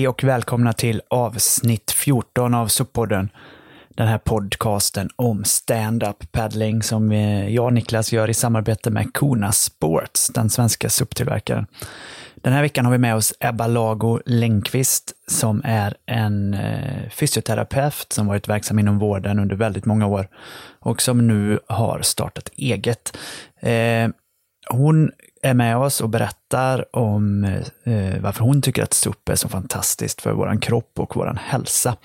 Hej och välkomna till avsnitt 14 av SUP-podden. Den här podcasten om stand-up paddling som eh, jag och Niklas gör i samarbete med Kona Sports, den svenska SUP-tillverkaren. Den här veckan har vi med oss Ebba Lago Längqvist som är en eh, fysioterapeut som varit verksam inom vården under väldigt många år och som nu har startat eget. Eh, hon är med oss och berättar om eh, varför hon tycker att SUP är så fantastiskt för vår kropp och vår hälsa.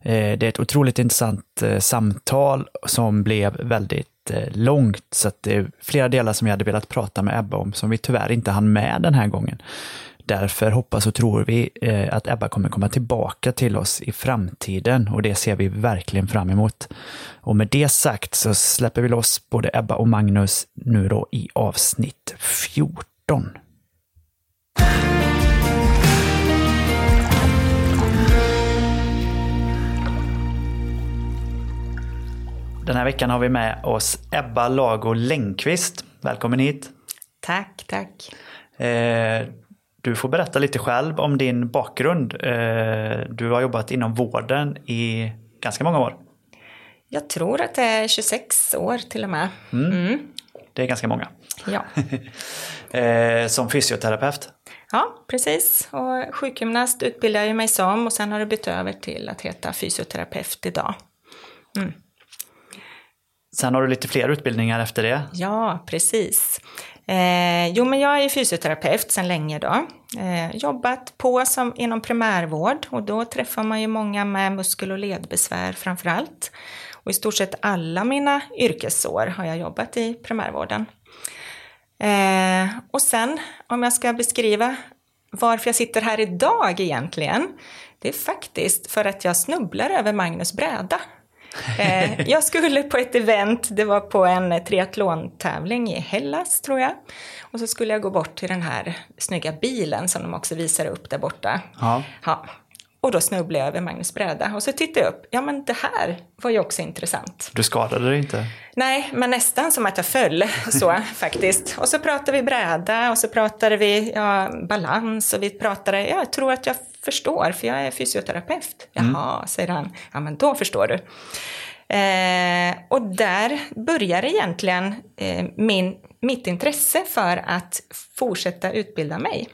Eh, det är ett otroligt intressant eh, samtal som blev väldigt eh, långt, så att det är flera delar som vi hade velat prata med Ebba om som vi tyvärr inte hann med den här gången. Därför hoppas och tror vi eh, att Ebba kommer komma tillbaka till oss i framtiden och det ser vi verkligen fram emot. Och med det sagt så släpper vi loss både Ebba och Magnus nu då i avsnitt 14. Den här veckan har vi med oss Ebba Lago Längqvist. Välkommen hit! Tack, tack. Eh, du får berätta lite själv om din bakgrund. Eh, du har jobbat inom vården i ganska många år. Jag tror att det är 26 år till och med. Mm. Det är ganska många. Ja. Eh, som fysioterapeut. ja, precis. Och sjukgymnast utbildade jag mig som och sen har det bytt över till att heta fysioterapeut idag. Sen har du lite fler utbildningar efter det. Ja, precis. Eh, jo, men jag är fysioterapeut sedan länge då. Eh, jobbat på som inom primärvård och då träffar man ju många med muskel och ledbesvär framför allt. Och i stort sett alla mina yrkesår har jag jobbat i primärvården. Eh, och sen, om jag ska beskriva varför jag sitter här idag egentligen, det är faktiskt för att jag snubblar över Magnus bräda. Eh, jag skulle på ett event, det var på en triathlon-tävling i Hellas tror jag. Och så skulle jag gå bort till den här snygga bilen som de också visar upp där borta. Ja. Ja. Och då snubblade jag över Magnus bräda och så tittade jag upp. Ja men det här var ju också intressant. Du skadade dig inte? Nej, men nästan som att jag föll så faktiskt. Och så pratade vi bräda och så pratade vi ja, balans och vi pratade, ja, jag tror att jag förstår för jag är fysioterapeut. Jaha, säger han. Ja, men då förstår du. Eh, och där börjar egentligen eh, min, mitt intresse för att fortsätta utbilda mig.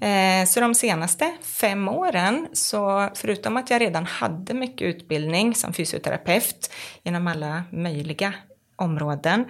Eh, så de senaste fem åren, så förutom att jag redan hade mycket utbildning som fysioterapeut inom alla möjliga områden,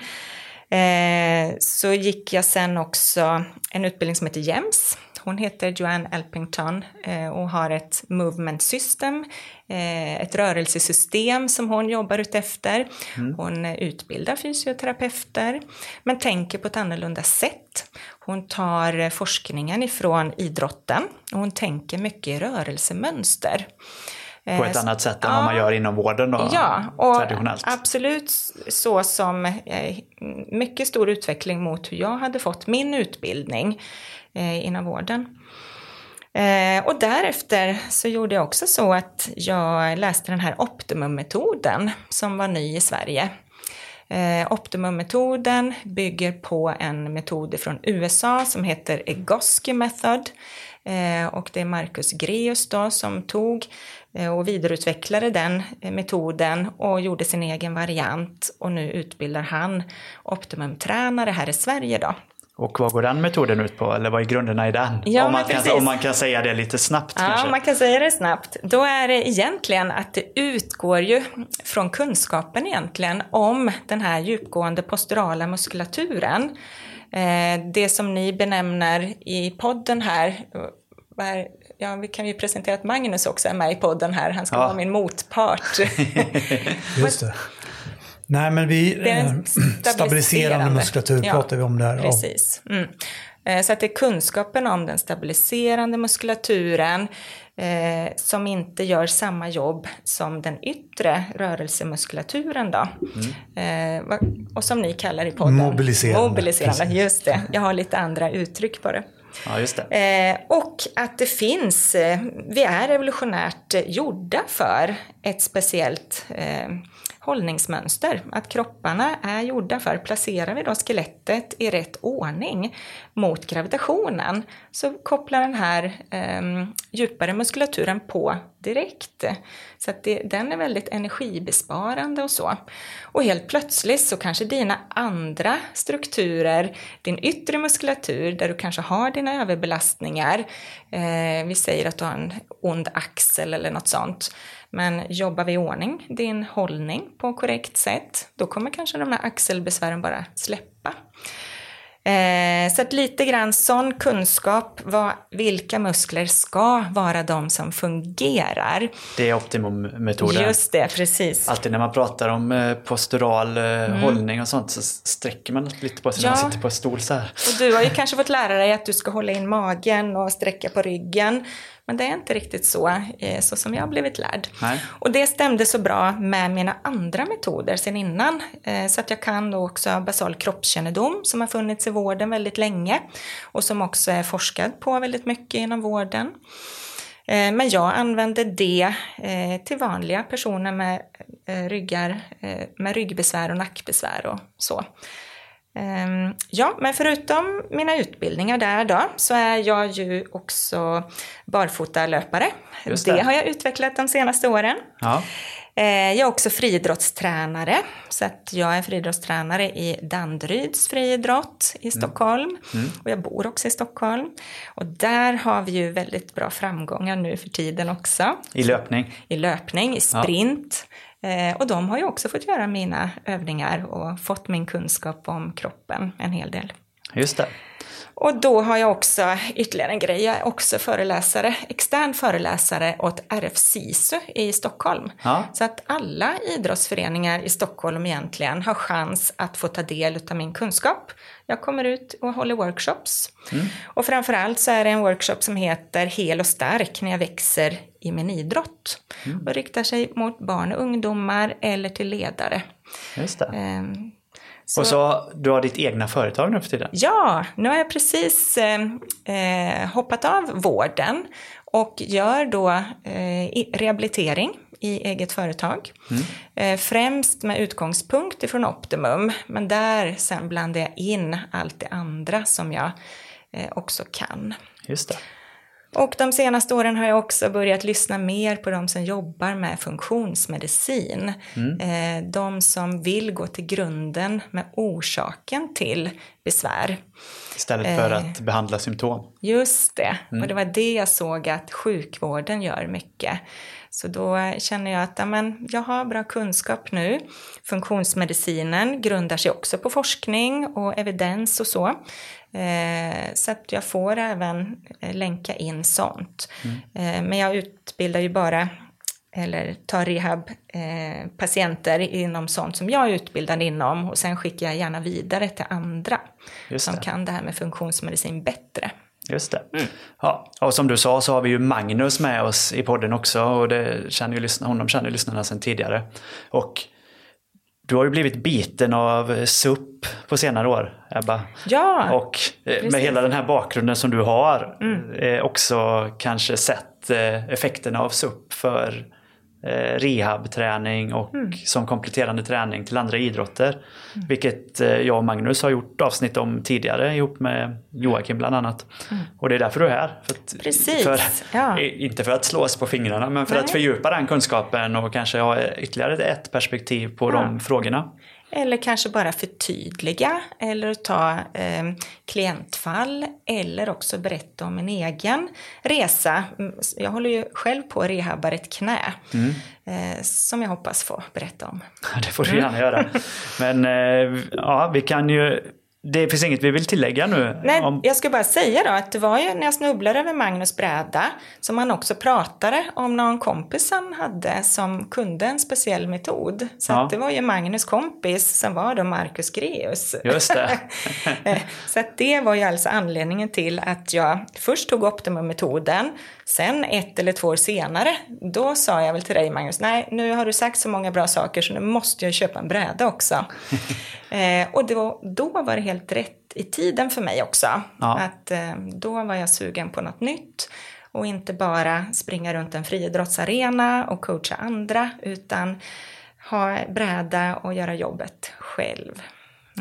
eh, så gick jag sen också en utbildning som heter JEMS. Hon heter Joanne Elpington eh, och har ett movement system, eh, ett rörelsesystem som hon jobbar utefter. Hon eh, utbildar fysioterapeuter men tänker på ett annorlunda sätt. Hon tar eh, forskningen ifrån idrotten och hon tänker mycket i rörelsemönster. På ett annat sätt än vad man gör inom vården då, Ja, och traditionellt? absolut så som eh, mycket stor utveckling mot hur jag hade fått min utbildning eh, inom vården. Eh, och därefter så gjorde jag också så att jag läste den här Optimum-metoden som var ny i Sverige. Eh, Optimum-metoden bygger på en metod från USA som heter Egoski Method. Eh, och det är Marcus Greus då som tog eh, och vidareutvecklade den eh, metoden och gjorde sin egen variant. Och nu utbildar han Optimum-tränare här i Sverige då. Och vad går den metoden ut på? Eller vad är grunderna i den? Ja, om, man kan, om man kan säga det lite snabbt Ja, kanske. man kan säga det snabbt. Då är det egentligen att det utgår ju från kunskapen egentligen om den här djupgående posturala muskulaturen. Eh, det som ni benämner i podden här, ja, vi kan ju presentera att Magnus också är med i podden här, han ska Ja. vara min motpart. Just det. Nej, men vi... Det är eh, en stabiliserande muskulatur Ja, pratar vi om där. Precis. Mm. Eh, Så att det är kunskapen om den stabiliserande muskulaturen eh, som inte gör samma jobb som den yttre rörelsemuskulaturen då. Eh, vad- och som ni kallar i podden. Mobiliserande, Mobiliserande, precis. just det. Jag har lite andra uttryck på det. Ja, just det. Eh, och att det finns, eh, vi är evolutionärt eh, gjorda för ett speciellt eh, hållningsmönster. Att kropparna är gjorda för, placerar vi då skelettet i rätt ordning mot gravitationen så kopplar den här eh, djupare muskulaturen på direkt. Så att det, den är väldigt energibesparande och så. Och helt plötsligt så kanske dina andra strukturer, din yttre muskulatur där du kanske har dina överbelastningar, eh, vi säger att du har en ond axel eller något sånt, men jobbar vi i ordning din hållning på korrekt sätt, då kommer kanske de här axelbesvären bara släppa. Eh, så att lite grann sån kunskap, vad, vilka muskler ska vara de som fungerar. Det är optimummetoden. Just det, precis. Alltid när man pratar om eh, postural eh, mm. hållning och sånt så sträcker man lite på sig ja. när man sitter på en stol så här. Och du har ju kanske fått lära dig att du ska hålla in magen och sträcka på ryggen. Men det är inte riktigt så, eh, så som jag har blivit lärd. Nej. Och det stämde så bra med mina andra metoder sen innan. Eh, så att jag kan då också basal kroppskännedom som har funnits i vården väldigt länge och som också är forskad på väldigt mycket inom vården. Eh, men jag använder det till vanliga personer med ryggar, med ryggbesvär och nackbesvär och så. Ehm, ja, men förutom mina utbildningar där då, så är jag ju också barfotalöpare. Det. det har jag utvecklat de senaste åren. Ja. Eh, jag är också friidrottstränare, så att jag är friidrottstränare i Danderyds friidrott i mm. Stockholm. Mm. Mm. Och jag bor också i Stockholm. Och där har vi ju väldigt bra framgångar nu för tiden också. I löpning? I löpning, i sprint. Ja. Eh, och de har ju också fått göra mina övningar och fått min kunskap om kroppen en hel del. Just det. Och då har jag också ytterligare en grej, jag är också föreläsare, extern föreläsare åt RF SISU i Stockholm. Ja. Så att alla idrottsföreningar i Stockholm egentligen har chans att få ta del av min kunskap. Jag kommer ut och håller workshops. Mm. Och framförallt så är det en workshop som heter Hel och stark när jag växer i min idrott. Mm. Och riktar sig mot barn och ungdomar eller till ledare. Just det. Um, så, och så du har ditt egna företag nu för tiden? Ja, nu har jag precis eh, eh, hoppat av vården och gör då eh, rehabilitering i eget företag. Mm. Eh, främst med utgångspunkt ifrån Optimum, men där sen blandar jag in allt det andra som jag eh, också kan. Just det. Och de senaste åren har jag också börjat lyssna mer på de som jobbar med funktionsmedicin. Mm. Eh, de som vill gå till grunden med orsaken till besvär. Istället för att eh, behandla symptom. Just det, mm. och det var det jag såg att sjukvården gör mycket. Så då känner jag att ja, men, jag har bra kunskap nu. Funktionsmedicinen grundar sig också på forskning och evidens och så. Eh, så att jag får även eh, länka in sånt. Mm. Eh, men jag utbildar ju bara eller tar rehab-patienter eh, inom sånt som jag är utbildad inom och sen skickar jag gärna vidare till andra som kan det här med funktionsmedicin bättre. Just det. Mm. Ja, och som du sa så har vi ju Magnus med oss i podden också och det känner ju honom känner ju lyssnarna sedan tidigare. Och du har ju blivit biten av SUP på senare år, Ebba. Ja, Och precis. Eh, med hela den här bakgrunden som du har mm. eh, också kanske sett eh, effekterna av SUP för rehabträning och mm. som kompletterande träning till andra idrotter. Mm. Vilket eh, jag och Magnus har gjort avsnitt om tidigare ihop med Joakim bland annat. Mm. Och det är därför du är här. För att, Precis. För, ja. Inte för att slå oss på fingrarna men för Nej. att fördjupa den kunskapen och kanske ha ytterligare ett perspektiv på ja. de frågorna. Eller kanske bara förtydliga eller ta eh, klientfall eller också berätta om en egen resa. Mm, jag håller ju själv på att rehabba ett knä mm. eh, som jag hoppas få berätta om. Det får du gärna mm. göra. Men eh, ja, vi kan ju det finns inget vi vill tillägga nu? Nej, om... jag ska bara säga då att det var ju när jag snubblade över Magnus bräda som han också pratade om någon kompis han hade som kunde en speciell metod. Så ja. det var ju Magnus kompis som var då Marcus Greus. Just det. så att det var ju alltså anledningen till att jag först tog Optimum-metoden Sen ett eller två år senare, då sa jag väl till dig Magnus, nej nu har du sagt så många bra saker så nu måste jag köpa en bräda också. eh, och då, då var det helt rätt i tiden för mig också. Ja. Att eh, då var jag sugen på något nytt och inte bara springa runt en friidrottsarena och coacha andra utan ha bräda och göra jobbet själv.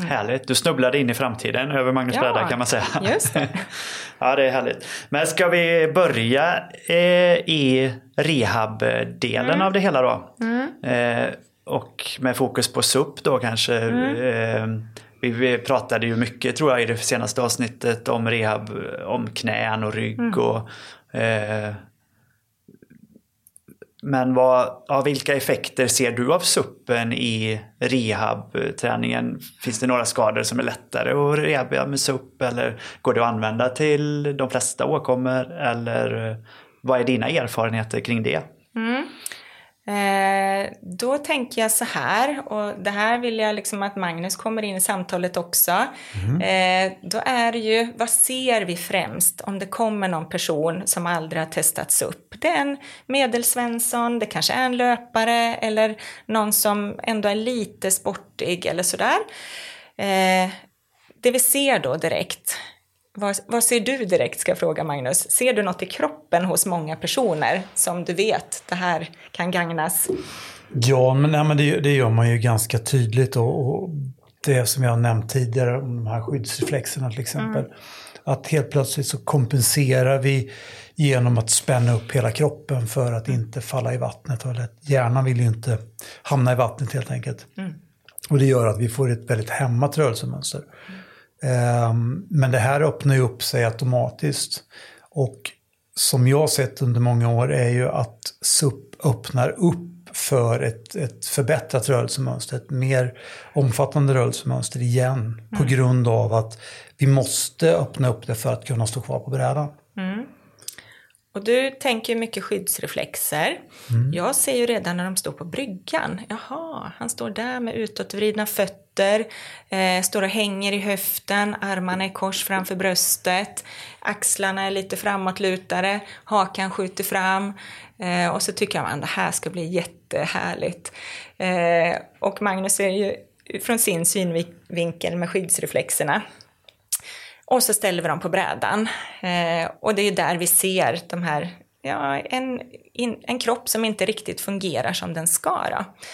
Mm. Härligt, du snubblade in i framtiden över Magnus ja, bräda kan man säga. Just det. ja, det är härligt. Men ska vi börja eh, i rehabdelen mm. av det hela då? Mm. Eh, och med fokus på SUP då kanske. Mm. Eh, vi pratade ju mycket tror jag i det senaste avsnittet om rehab, om knän och rygg mm. och eh, men vad, ja, vilka effekter ser du av suppen i rehabträningen? Finns det några skador som är lättare att rehabba med supp eller går det att använda till de flesta åkommor? Eller eh, vad är dina erfarenheter kring det? Mm. Eh, då tänker jag så här, och det här vill jag liksom att Magnus kommer in i samtalet också. Mm. Eh, då är det ju, vad ser vi främst om det kommer någon person som aldrig har testats upp? Det är en medelsvensson, det kanske är en löpare eller någon som ändå är lite sportig eller sådär. Eh, det vi ser då direkt vad, vad, ser du direkt, ska jag fråga Magnus? Ser du något i kroppen hos många personer som du vet, det här kan gagnas? Ja, men, nej, men det, det, gör man ju ganska tydligt. Och, och det som jag har nämnt tidigare, om de här skyddsreflexerna till exempel. Mm. Att helt plötsligt så kompenserar vi genom att spänna upp hela kroppen för att inte falla i vattnet. Hjärnan vill ju inte hamna i vattnet helt enkelt. Mm. Och det gör att vi får ett väldigt hämmat rörelsemönster. Mm. Ehm, men det här öppnar ju upp sig automatiskt. Och som jag har sett under många år är ju att SUP öppnar upp för ett, ett förbättrat rörelsemönster, ett mer omfattande rörelsemönster igen. Mm. På grund av att vi måste öppna upp det för att kunna stå kvar på brädan. Mm. Och du tänker mycket skyddsreflexer. Mm. Jag ser ju redan när de står på bryggan, jaha, han står där med utåtvridna fötter, eh, står och hänger i höften, armarna i kors framför bröstet, axlarna är lite framåtlutade, hakan skjuter fram. Eh, och så tycker jag att det här ska bli jättehärligt. Eh, och Magnus ser ju från sin synvinkel med skyddsreflexerna och så ställer vi dem på brädan. Eh, och det är där vi ser de här, ja, en, in, en kropp som inte riktigt fungerar som den ska.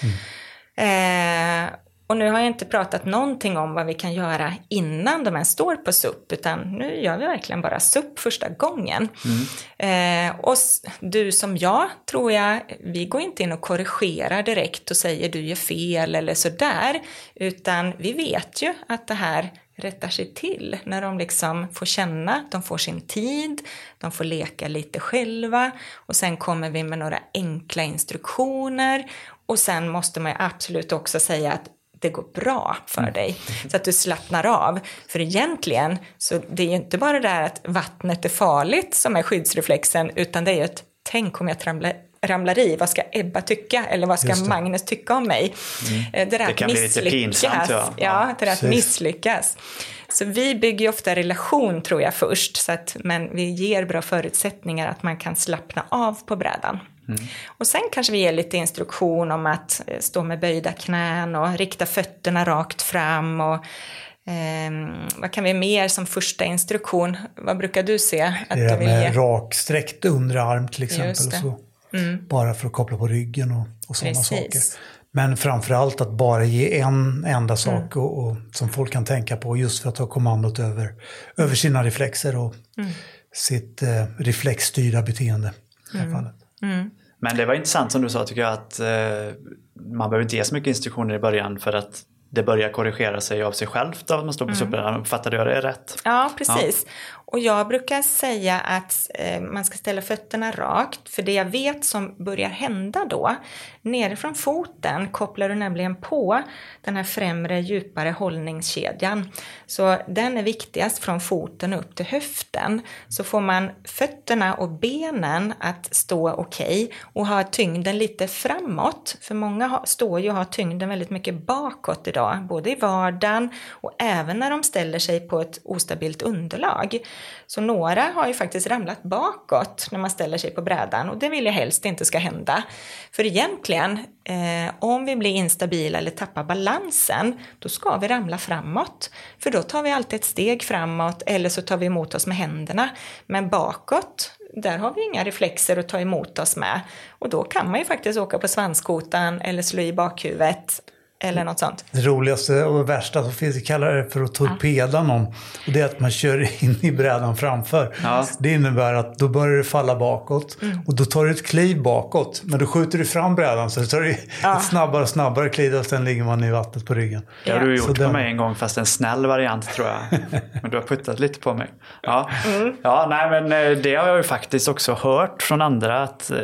Mm. Eh, och nu har jag inte pratat någonting om vad vi kan göra innan de ens står på SUP, utan nu gör vi verkligen bara SUP första gången. Mm. Eh, och du som jag, tror jag, vi går inte in och korrigerar direkt och säger du gör fel eller sådär, utan vi vet ju att det här rättar sig till när de liksom får känna att de får sin tid, de får leka lite själva och sen kommer vi med några enkla instruktioner och sen måste man ju absolut också säga att det går bra för mm. dig så att du slappnar av. För egentligen så det är ju inte bara det där att vattnet är farligt som är skyddsreflexen utan det är ju ett tänk om jag tramlar, ramlar i, vad ska Ebba tycka eller vad ska Magnus tycka om mig? Mm. Eh, det, där det kan bli lite pinsamt. Ja, ja det där att misslyckas. Så vi bygger ju ofta relation tror jag först, så att, men vi ger bra förutsättningar att man kan slappna av på brädan. Mm. Och sen kanske vi ger lite instruktion om att eh, stå med böjda knän och rikta fötterna rakt fram och Eh, vad kan vi mer som första instruktion? Vad brukar du se? Att det är med raksträckt underarm till exempel. Så. Mm. Bara för att koppla på ryggen och, och sådana saker. Men framförallt att bara ge en enda sak mm. och, och, som folk kan tänka på just för att ta kommandot över, över sina reflexer och mm. sitt eh, reflexstyrda beteende. I det här mm. fallet. Mm. Men det var intressant som du sa tycker jag att eh, man behöver inte ge så mycket instruktioner i början för att det börjar korrigera sig av sig självt av att man står på mm. superbrädan. Uppfattade jag det rätt? Ja, precis. Ja. Och jag brukar säga att eh, man ska ställa fötterna rakt, för det jag vet som börjar hända då, nerifrån foten kopplar du nämligen på den här främre djupare hållningskedjan. Så den är viktigast från foten upp till höften. Så får man fötterna och benen att stå okej okay och ha tyngden lite framåt, för många står ju och har tyngden väldigt mycket bakåt idag, både i vardagen och även när de ställer sig på ett ostabilt underlag. Så några har ju faktiskt ramlat bakåt när man ställer sig på brädan och det vill jag helst inte ska hända. För egentligen, eh, om vi blir instabila eller tappar balansen, då ska vi ramla framåt. För då tar vi alltid ett steg framåt eller så tar vi emot oss med händerna. Men bakåt, där har vi inga reflexer att ta emot oss med. Och då kan man ju faktiskt åka på svanskotan eller slå i bakhuvudet eller något sånt. Det roligaste och värsta som finns, vi kallar det för att torpeda någon. Och det är att man kör in i brädan framför. Ja. Det innebär att då börjar det falla bakåt. Och då tar du ett kliv bakåt. Men då skjuter du fram brädan så tar du ett snabbare och snabbare kliv och sen ligger man i vattnet på ryggen. Det har du Så gjort på den- mig en gång fast en snäll variant tror jag. Men du har puttat lite på mig. Ja, ja nej men eh, det har jag ju faktiskt också hört från andra att eh,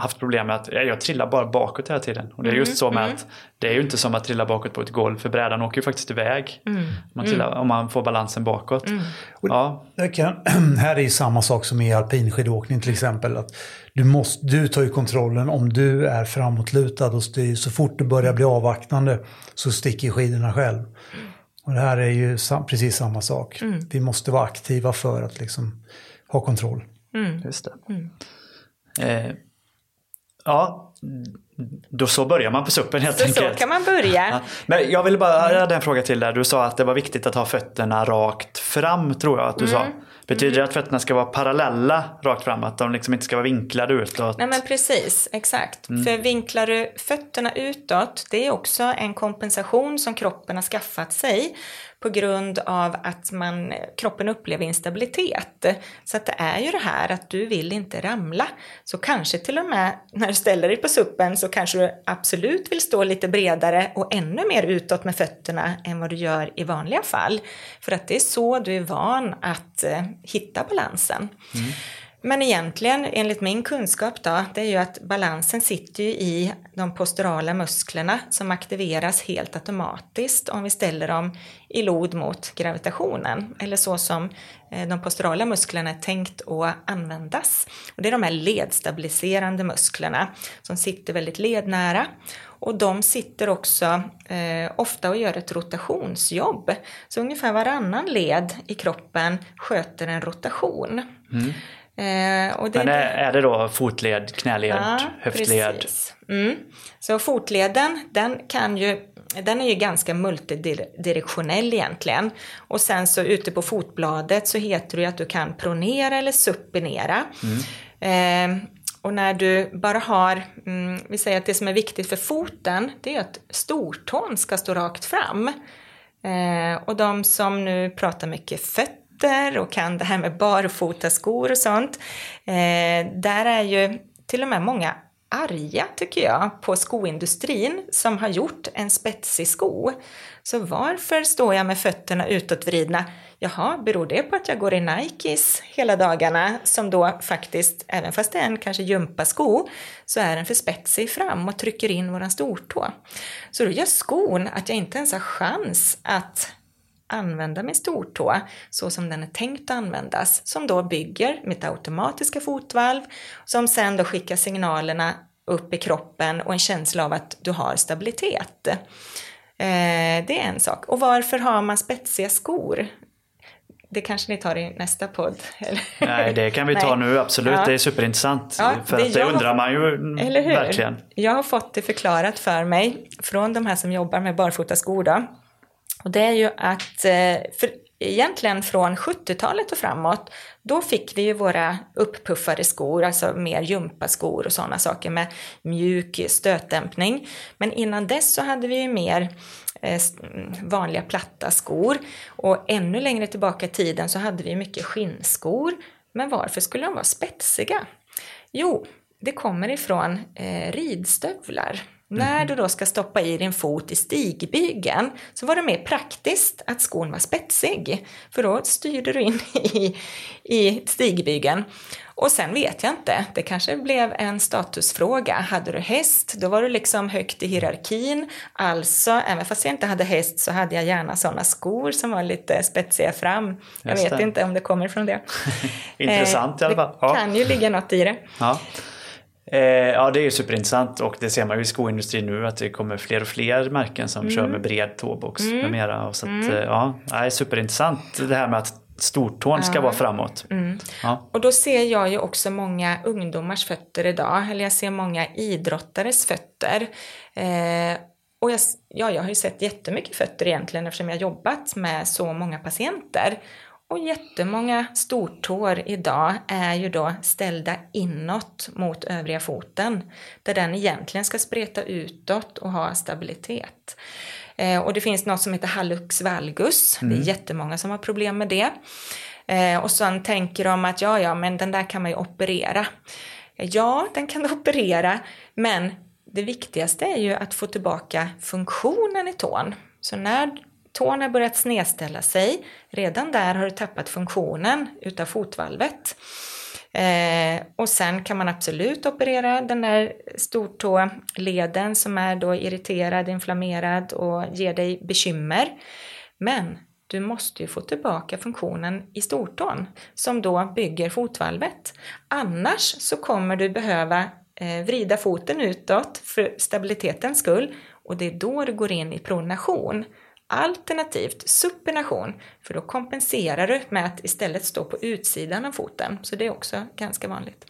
haft problem med att ja, jag trillar bara bakåt hela tiden. Och det är just så med att det är ju inte som att trilla bakåt på ett golv för brädan åker ju faktiskt iväg. Man trillar, Om man får balansen bakåt. Ja, Det kan, här är ju samma sak som i alpinskidåkning till exempel. Att du, måste, du tar ju kontrollen om du är framåtlutad och styr. Så fort du börjar bli avvaktande så sticker skidorna själv. Och det här är ju sam, precis samma sak. Vi måste vara aktiva för att liksom ha kontroll. just det. Eh, ja, då så börjar man på suppen helt Så, enkelt. så kan man börja. Ja, men jag ville bara, jag hade en fråga till där. Du sa att det var viktigt att ha fötterna rakt fram, tror jag att du sa. Betyder det att fötterna ska vara parallella rakt fram? Att de liksom inte ska vara vinklade utåt? Nej men precis, exakt. För vinklar du fötterna utåt, det är också en kompensation som kroppen har skaffat sig på grund av att man, kroppen upplever instabilitet. Så att det är ju det här att du vill inte ramla. Så kanske till och med när du ställer dig på suppen så kanske du absolut vill stå lite bredare och ännu mer utåt med fötterna än vad du gör i vanliga fall. För att det är så du är van att eh, hitta balansen. Mm. Men egentligen, enligt min kunskap då, det är ju att balansen sitter ju i de posturala musklerna som aktiveras helt automatiskt om vi ställer dem i lod mot gravitationen. Eller så som eh, de posturala musklerna är tänkt att användas. Och det är de här ledstabiliserande musklerna som sitter väldigt lednära. Och de sitter också eh, ofta och gör ett rotationsjobb. Så ungefär varannan led i kroppen sköter en rotation. Mm och det Men är, är det då fotled, knäled, Ja, höftled? Mm. Så fotleden, den kan ju den är ju ganska multidirektionell egentligen. Och sen så ute på fotbladet så heter det ju att du kan pronera eller supinera. Eh, och när du bara har, mm, vi säger att det som är viktigt för foten, det är att stortån ska stå rakt fram. Eh, och de som nu pratar mycket fötter och kan det här med barfotaskor och sånt, eh, där är ju till och med många arga, tycker jag, på skoindustrin som har gjort en spetsig sko. Så varför står jag med fötterna utåtvridna? Jaha, beror det på att jag går i Nikes hela dagarna som då faktiskt, även fast det är en kanske gympasko, så är den för spetsig fram och trycker in våran stortå. Så då gör skon att jag inte ens har chans att använda min stortå så som den är tänkt att användas, som då bygger mitt automatiska fotvalv, som sen då skickar signalerna upp i kroppen och en känsla av att du har stabilitet. Eh, det är en sak. Och varför har man spetsiga skor? Det kanske ni tar i nästa podd? Eller? Nej, det kan vi ta nu absolut. Ja. Det är superintressant. Ja, för det att det undrar man ju verkligen. Jag har fått det förklarat för mig från de här som jobbar med barfotaskor. Då. Och det är ju att, eh, för egentligen från 70-talet och framåt, då fick vi ju våra upppuffade skor, alltså mer gympaskor och sådana saker med mjuk stötdämpning. Men innan dess så hade vi ju mer eh, vanliga platta skor. Och ännu längre tillbaka i tiden så hade vi mycket skinnskor. Men varför skulle de vara spetsiga? Jo, det kommer ifrån eh, ridstövlar. När du då ska stoppa i din fot i stigbygeln så var det mer praktiskt att skon var spetsig. För då styrde du in i, i stigbygeln. Och sen vet jag inte, det kanske blev en statusfråga. Hade du häst, då var du liksom högt i hierarkin. Alltså, även fast jag inte hade häst så hade jag gärna sådana skor som var lite spetsiga fram. Jag vet inte om det kommer från det. Intressant i alla fall. Det Ja. kan ju ligga något i det. Ja. Eh, ja, det är ju superintressant och det ser man ju i skoindustrin nu att det kommer fler och fler märken som Mm. kör med bred tåbox med mera. Och så att, eh, ja, det är superintressant det här med att stortån ska vara framåt. Mm. Ja. Och då ser jag ju också många ungdomars fötter idag, eller jag ser många idrottares fötter. Eh, och jag, ja, jag har ju sett jättemycket fötter egentligen eftersom jag har jobbat med så många patienter. Och jättemånga stortår idag är ju då ställda inåt mot övriga foten, där den egentligen ska spreta utåt och ha stabilitet. Eh, och det finns något som heter hallux valgus, mm. det är jättemånga som har problem med det. Eh, och sen tänker de att ja, ja, men den där kan man ju operera. Ja, den kan du operera, men det viktigaste är ju att få tillbaka funktionen i tån. Så när tån har börjat snedställa sig, redan där har du tappat funktionen utav fotvalvet. Eh, och sen kan man absolut operera den där stortåleden som är då irriterad, inflammerad och ger dig bekymmer. Men du måste ju få tillbaka funktionen i stortån som då bygger fotvalvet. Annars så kommer du behöva eh, vrida foten utåt för stabilitetens skull och det är då du går in i pronation. Alternativt supination, för då kompenserar du med att istället stå på utsidan av foten. Så det är också ganska vanligt.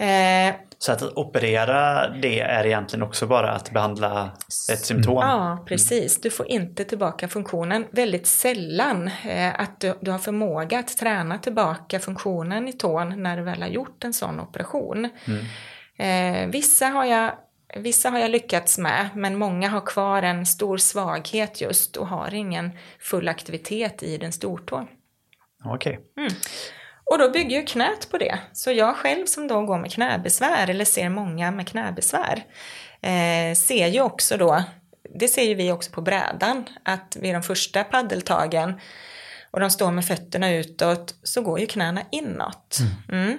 Eh, så att operera det är egentligen också bara att behandla ett symptom? Ja, precis. Du får inte tillbaka funktionen. Väldigt sällan eh, att du, du, har förmåga att träna tillbaka funktionen i tån när du väl har gjort en sån operation. Mm. Eh, vissa har jag Vissa har jag lyckats med, men många har kvar en stor svaghet just och har ingen full aktivitet i den stortå. Okej. Okay. Mm. Och då bygger ju knät på det. Så jag själv som då går med knäbesvär, eller ser många med knäbesvär, eh, ser ju också då, det ser ju vi också på brädan, att vid de första paddeltagen och de står med fötterna utåt så går ju knäna inåt. Mm.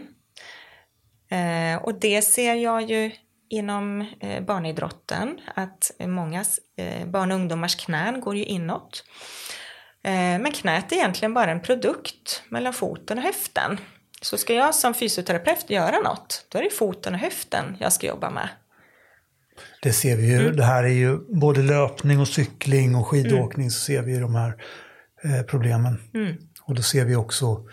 Mm. Eh, och det ser jag ju inom eh, barnidrotten att många eh, barn och ungdomars knän går ju inåt. Eh, men knät är egentligen bara en produkt mellan foten och höften. Så ska jag som fysioterapeut göra något, då är det foten och höften jag ska jobba med. Det ser vi ju. Mm. Det här är ju både löpning och cykling och skidåkning mm. så ser vi de här eh, problemen. Mm. Och då ser vi också,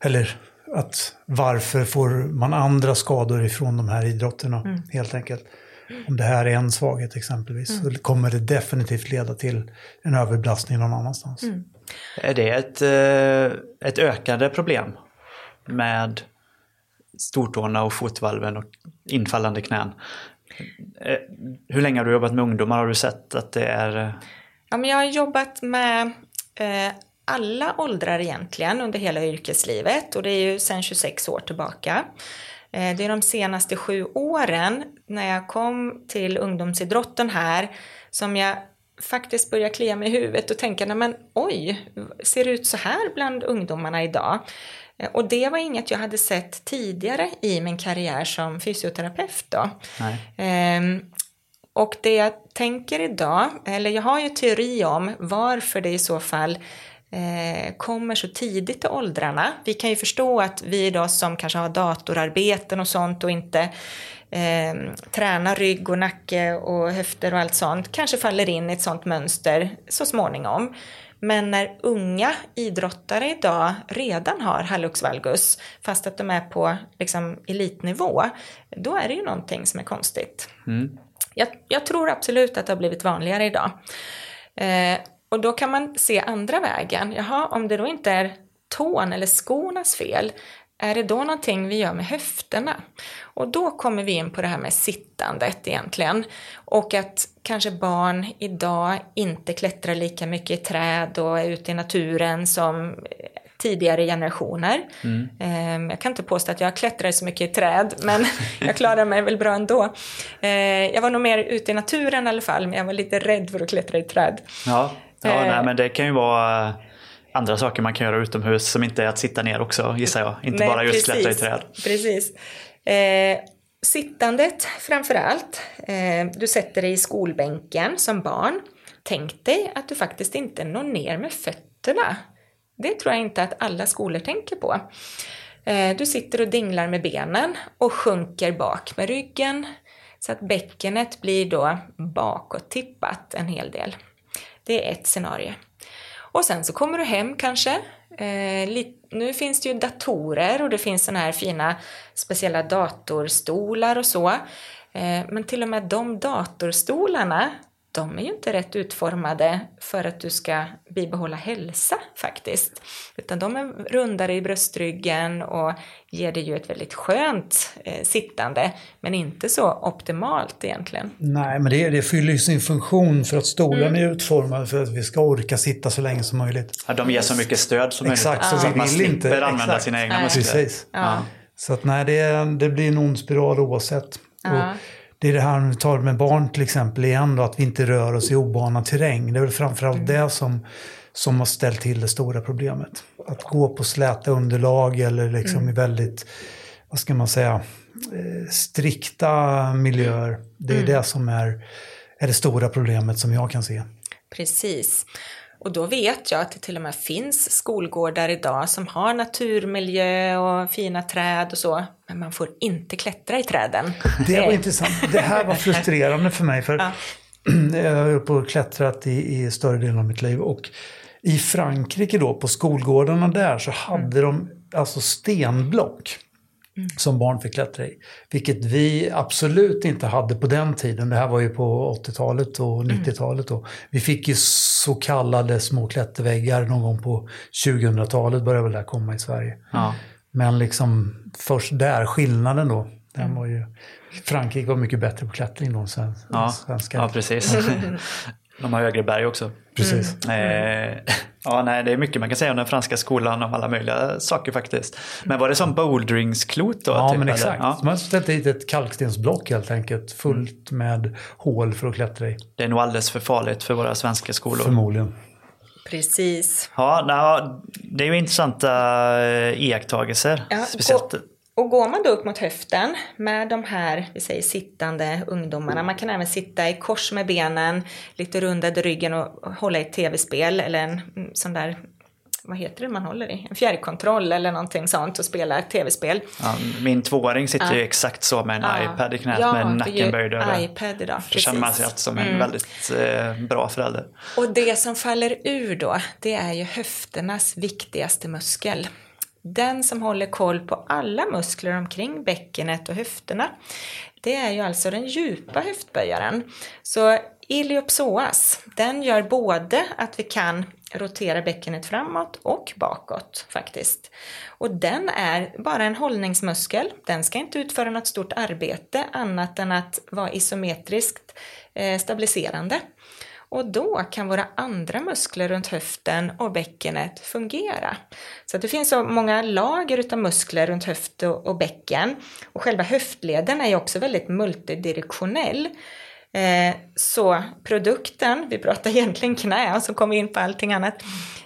eller att varför får man andra skador ifrån de här idrotterna mm. helt enkelt. Om det här är en svaghet exempelvis mm. så kommer det definitivt leda till en överbelastning någon annanstans. Mm. Är det ett, eh, ett ökande problem med stortårna och fotvalven och infallande knän? Eh, hur länge har du jobbat med ungdomar? Har du sett att det är... Eh, ja, men jag har jobbat med eh, alla åldrar egentligen under hela yrkeslivet och det är ju sedan 26 år tillbaka. Eh, det är de senaste sju åren när jag kom till ungdomsidrotten här som jag faktiskt började klia mig i huvudet och tänka, nej men oj, ser det ut så här bland ungdomarna idag? Eh, och det var inget jag hade sett tidigare i min karriär som fysioterapeut då. Ehm, och det jag tänker idag, eller jag har ju teori om varför det i så fall kommer så tidigt i åldrarna. Vi kan ju förstå att vi idag som kanske har datorarbeten och sånt och inte eh, tränar rygg och nacke och höfter och allt sånt kanske faller in i ett sånt mönster så småningom. Men när unga idrottare idag redan har hallux valgus, fast att de är på liksom, elitnivå, då är det ju någonting som är konstigt. Mm. Jag, jag, tror absolut att det har blivit vanligare idag. Eh, och då kan man se andra vägen. Jaha, om det då inte är tån eller skornas fel, är det då någonting vi gör med höfterna? Och då kommer vi in på det här med sittandet egentligen. Och att kanske barn idag inte klättrar lika mycket i träd och är ute i naturen som tidigare generationer. Mm. Ehm, jag kan inte påstå att jag klättrar så mycket i träd, men jag klarar mig väl bra ändå. Ehm, jag var nog mer ute i naturen i alla fall, men jag var lite rädd för att klättra i träd. Ja. Ja, nej, men det kan ju vara andra saker man kan göra utomhus som inte är att sitta ner också gissar jag. Inte nej, bara just klättra i träd. Precis. Eh, sittandet framför allt. Eh, du sätter dig i skolbänken som barn. Tänk dig att du faktiskt inte når ner med fötterna. Det tror jag inte att alla skolor tänker på. Eh, du sitter och dinglar med benen och sjunker bak med ryggen så att bäckenet blir då bakåt tippat en hel del. Det är ett scenario. Och sen så kommer du hem kanske. Eh, nu finns det ju datorer och det finns såna här fina speciella datorstolar och så. Eh, men till och med de datorstolarna, de är ju inte rätt utformade för att du ska bibehålla hälsa faktiskt. Utan de är rundare i bröstryggen och ger dig ju ett väldigt skönt eh, sittande, men inte så optimalt egentligen. Nej, men det, det fyller ju sin funktion för att stolen mm. är utformad för att vi ska orka sitta så länge som möjligt. Ja, de ger så mycket stöd som möjligt. Exakt, så, så vi man vill inte använda exakt. sina egna muskler. Precis. Ja. Så att nej, det, det blir en ond spiral oavsett. Ja. Det är det här, om vi tar med barn till exempel igen då, att vi inte rör oss i obanad terräng. Det är väl framförallt mm. det som, som har ställt till det stora problemet. Att gå på släta underlag eller liksom mm. i väldigt, vad ska man säga, eh, strikta miljöer. Det är mm. det som är, är det stora problemet som jag kan se. Precis. Och då vet jag att det till och med finns skolgårdar idag som har naturmiljö och fina träd och så, men man får inte klättra i träden. Det var intressant. Det här var frustrerande för mig, för ja. jag har på och klättrat i, i större delen av mitt liv. Och i Frankrike då, på skolgårdarna där, så hade mm. de alltså stenblock mm. som barn fick klättra i. Vilket vi absolut inte hade på den tiden. Det här var ju på 80-talet och 90-talet. Mm. Vi fick ju så kallade små klätterväggar någon gång på 2000-talet började väl det komma i Sverige. Ja. Men liksom först där, skillnaden då, den mm. var ju... Frankrike var mycket bättre på klättring då än svenskar. Ja, precis. De har högre berg också. Precis. Mm. Eh, ja, nej, det är mycket man kan säga om den franska skolan om alla möjliga saker faktiskt. Men var det som bouldringsklot då? Ja, typ, men exakt. Ja. Man har ställt dit ett kalkstensblock helt enkelt, fullt med hål för att klättra i. Det är nog alldeles för farligt för våra svenska skolor. Förmodligen. Precis. Ja, det är ju intressanta eh, iakttagelser. Ja, speciellt. Och går man då upp mot höften med de här, vi säger sittande ungdomarna, man kan även sitta i kors med benen, lite rundad ryggen och hålla i ett tv-spel eller en mm, sån där vad heter det man håller i? En fjärrkontroll eller någonting sånt och spela tv-spel. Ja, min tvååring sitter ja. ju exakt så med en ja. iPad i knät med nacken böjd över. iPad idag, Då känner man sig som en mm. väldigt eh, bra förälder. Och det som faller ur då, det är ju höfternas viktigaste muskel. Den som håller koll på alla muskler omkring bäckenet och höfterna, det är ju alltså den djupa höftböjaren. Så iliopsoas, den gör både att vi kan rotera bäckenet framåt och bakåt faktiskt. Och den är bara en hållningsmuskel. Den ska inte utföra något stort arbete annat än att vara isometriskt eh, stabiliserande. Och då kan våra andra muskler runt höften och bäckenet fungera. Så det finns så många lager utav muskler runt höft och bäcken. Och själva höftleden är ju också väldigt multidirektionell. Eh, så produkten, vi pratar egentligen knä och så kommer vi in på allting annat.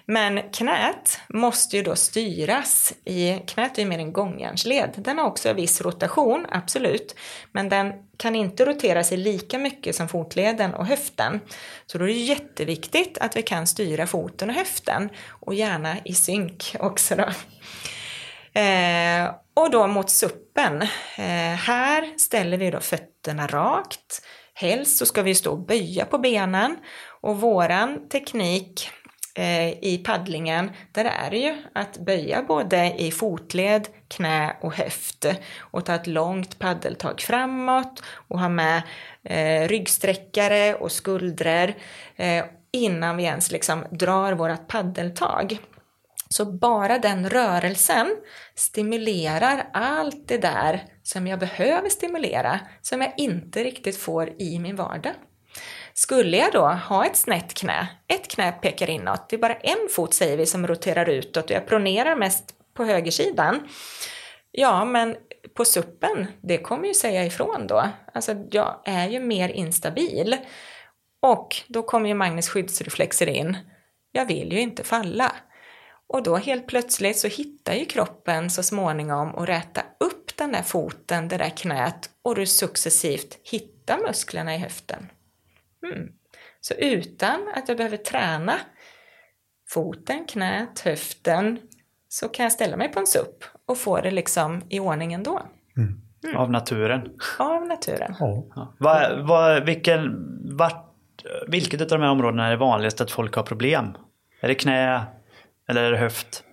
Men knät måste ju då styras i, knät är ju mer en gångjärnsled. Den har också en viss rotation, absolut. Men den kan inte rotera sig lika mycket som fotleden och höften. Så då är det jätteviktigt att vi kan styra foten och höften. Och gärna i synk också då. Eh, och då mot suppen. Eh, här ställer vi då fötterna rakt. Helst så ska vi stå och böja på benen och våran teknik eh, i paddlingen, där är det ju att böja både i fotled, knä och höft och ta ett långt paddeltag framåt och ha med eh, ryggsträckare och skuldror eh, innan vi ens liksom drar vårt paddeltag. Så bara den rörelsen stimulerar allt det där som jag behöver stimulera, som jag inte riktigt får i min vardag. Skulle jag då ha ett snett knä, ett knä pekar inåt, det är bara en fot säger vi som roterar utåt och jag pronerar mest på högersidan. Ja, men på suppen, det kommer ju säga ifrån då. Alltså, jag är ju mer instabil. Och då kommer ju Magnus skyddsreflexer in. Jag vill ju inte falla. Och då helt plötsligt så hittar ju kroppen så småningom att räta upp den där foten, det där knät och du successivt hittar musklerna i höften. Mm. Så utan att jag behöver träna foten, knät, höften så kan jag ställa mig på en SUP och få det liksom i ordning ändå. Mm. Mm. Av naturen? Av naturen. Oh. Ja. Va, va, vilken, vart, vilket av de här områdena är det vanligast att folk har problem? Är det knä, eller är det höft?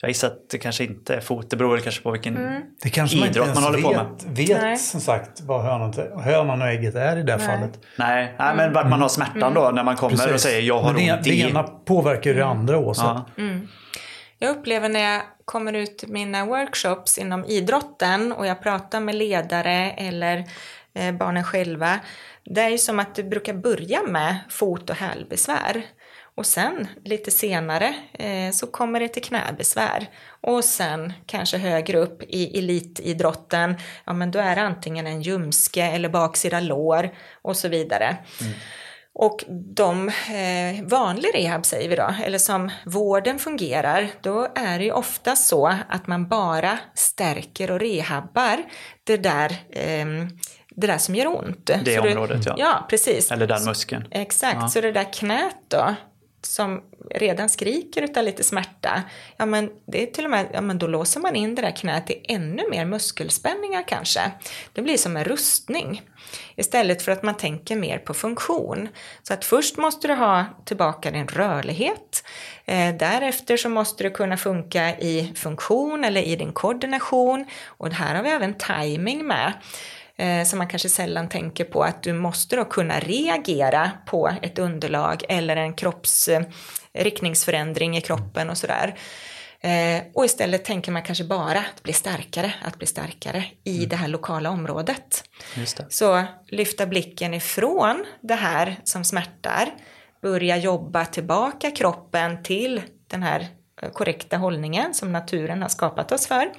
jag gissar att det kanske inte är fot, det beror kanske på vilken Mm. Det kanske man inte idrott man håller på med. vet, vet Nej. som sagt vad hönan, hönan och ägget är i det Nej. fallet. Nej, nej men vart man har smärtan då när man kommer och säger jag har Men det, ont det i... ena påverkar ju det andra också. Ja. Jag upplever när jag kommer ut mina workshops inom idrotten och jag pratar med ledare eller eh, barnen själva. Det är ju som att det brukar börja med fot och hälbesvär. Och sen lite senare eh, så kommer det till knäbesvär. Och sen kanske högre upp i elitidrotten, ja men då är det antingen en ljumske eller baksida lår och så vidare. Och de eh, vanlig rehab säger vi då, eller som vården fungerar, då är det ju ofta så att man bara stärker och rehabbar det där, ehm, det där som gör ont. Det Så området, ja. Ja, precis. Eller den muskeln. Exakt, Ja. så det där knät då, som redan skriker utav lite smärta, ja men det är till och med, ja men då låser man in det där knät i ännu mer muskelspänningar kanske. Det blir som en rustning. Istället för att man tänker mer på funktion. Så att först måste du ha tillbaka din rörlighet. Eh, därefter så måste du kunna funka i funktion eller i din koordination. Och här har vi även timing med eh, som man kanske sällan tänker på att du måste då kunna reagera på ett underlag eller en kropps eh, riktningsförändring i kroppen och sådär. Eh, och istället tänker man kanske bara att bli starkare, att bli starkare i det här lokala området. Så lyfta blicken ifrån det här som smärtar, börja jobba tillbaka kroppen till den här eh, korrekta hållningen som naturen har skapat oss för.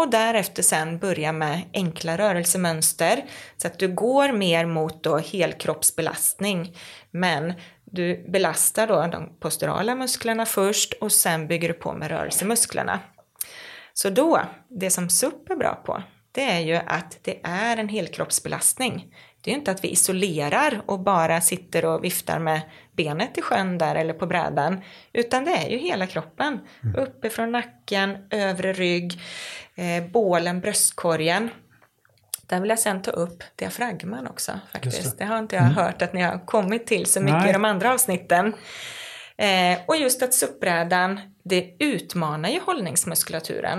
Och därefter sen börja med enkla rörelsemönster så att du går mer mot då helkroppsbelastning. Men du belastar då de posturala musklerna först och sen bygger du på med rörelsemusklerna. Så då, det som SUP är bra på, det är ju att det är en helkroppsbelastning. Det är inte att vi isolerar och bara sitter och viftar med benet i sjön där eller på brädan, utan det är ju hela kroppen. Uppifrån nacken, övre rygg, eh, bålen, bröstkorgen. Där vill jag sen ta upp diafragman också faktiskt. Just Det. har inte jag hört att ni har kommit till så mycket Nej. i de andra avsnitten. Eh, och just att SUP-brädan, det utmanar ju hållningsmuskulaturen.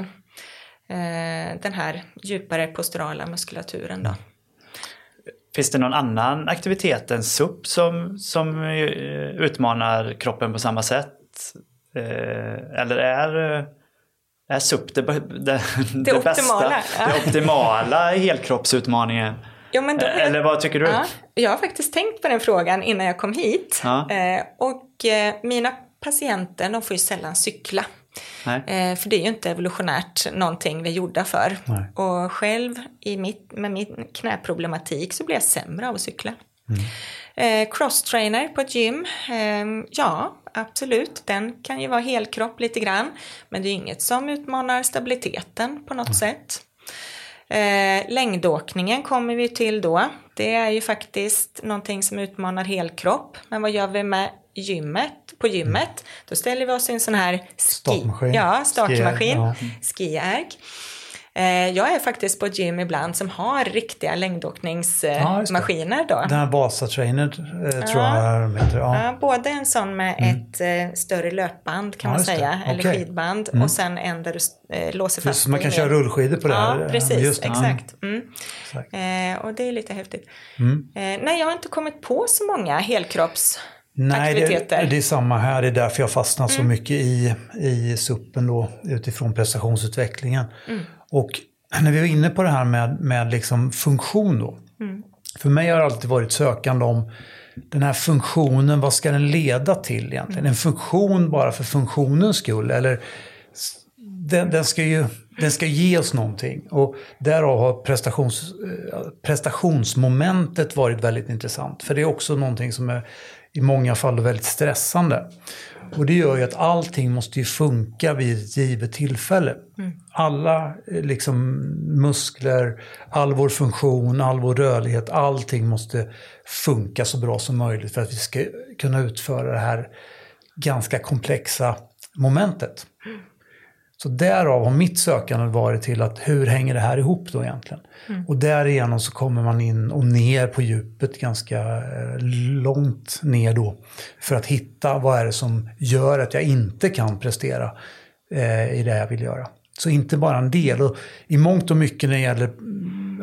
Eh, den här djupare posturala muskulaturen då. Finns det någon annan aktivitet än SUP som, som eh, utmanar kroppen på samma sätt? Eh, Eller är, eh, är SUP det, det, det, optimala, bästa, ja. det optimala helkroppsutmaningen? Ja, men då Eller vad tycker du? Ja, jag har faktiskt tänkt på den frågan innan jag kom hit. Ja. Och mina patienter, de får ju sällan cykla. Eh, för det är ju inte evolutionärt någonting vi är gjorda för. Nej. Och själv i mitt, med min knäproblematik så blir jag sämre av att cykla. Eh, crosstrainer på ett gym, eh, ja absolut, den kan ju vara helkropp lite grann. Men det är inget som utmanar stabiliteten på något sätt. Eh, längdåkningen kommer vi till då. Det är ju faktiskt någonting som utmanar helkropp. Men vad gör vi med gymmet? På gymmet, då ställer vi oss i en sån här ski, Startmaskin. Ja, startmaskin. Ja. Eh, jag är faktiskt på ett gym ibland som har riktiga Ja, längdåkningsmaskiner då. Den här Vasa-trainer eh, tror jag de heter. Ja. Ja, både en sån med ett eh, större löpband kan Ja, man just det. säga, eller skidband och sen en där du eh, låser fast Just, man kan köra rullskidor på det här. Ja, precis, just exakt. Mm. Exakt. Eh, och det är lite häftigt. Mm. Eh, nej, jag har inte kommit på så många helkropps... Nej, det, aktiviteter. Mm. det är samma här. Det är därför jag fastnar så mycket i, i suppen då, utifrån prestationsutvecklingen. Mm. Och när vi var inne på det här med, med liksom funktion då. Mm. För mig har det alltid varit sökande om den här funktionen, vad ska den leda till egentligen? En funktion bara för funktionens skull? Eller den, den, ska ju den ska ge oss någonting. Och därav har prestations, eh, prestationsmomentet varit väldigt intressant. För det är också någonting som är i många fall väldigt stressande. Och det gör ju att allting måste funka vid ett givet tillfälle. Alla eh, liksom, muskler, all vår funktion, all vår rörlighet, allting måste funka så bra som möjligt för att vi ska kunna utföra det här ganska komplexa momentet. Så därav har mitt sökande varit till att hur hänger det här ihop då egentligen? Och därigenom så kommer man in och ner på djupet ganska eh, långt ner då. För att hitta vad är det som gör att jag inte kan prestera eh, i det jag vill göra. Så inte bara en del. Och I mångt och mycket när det gäller,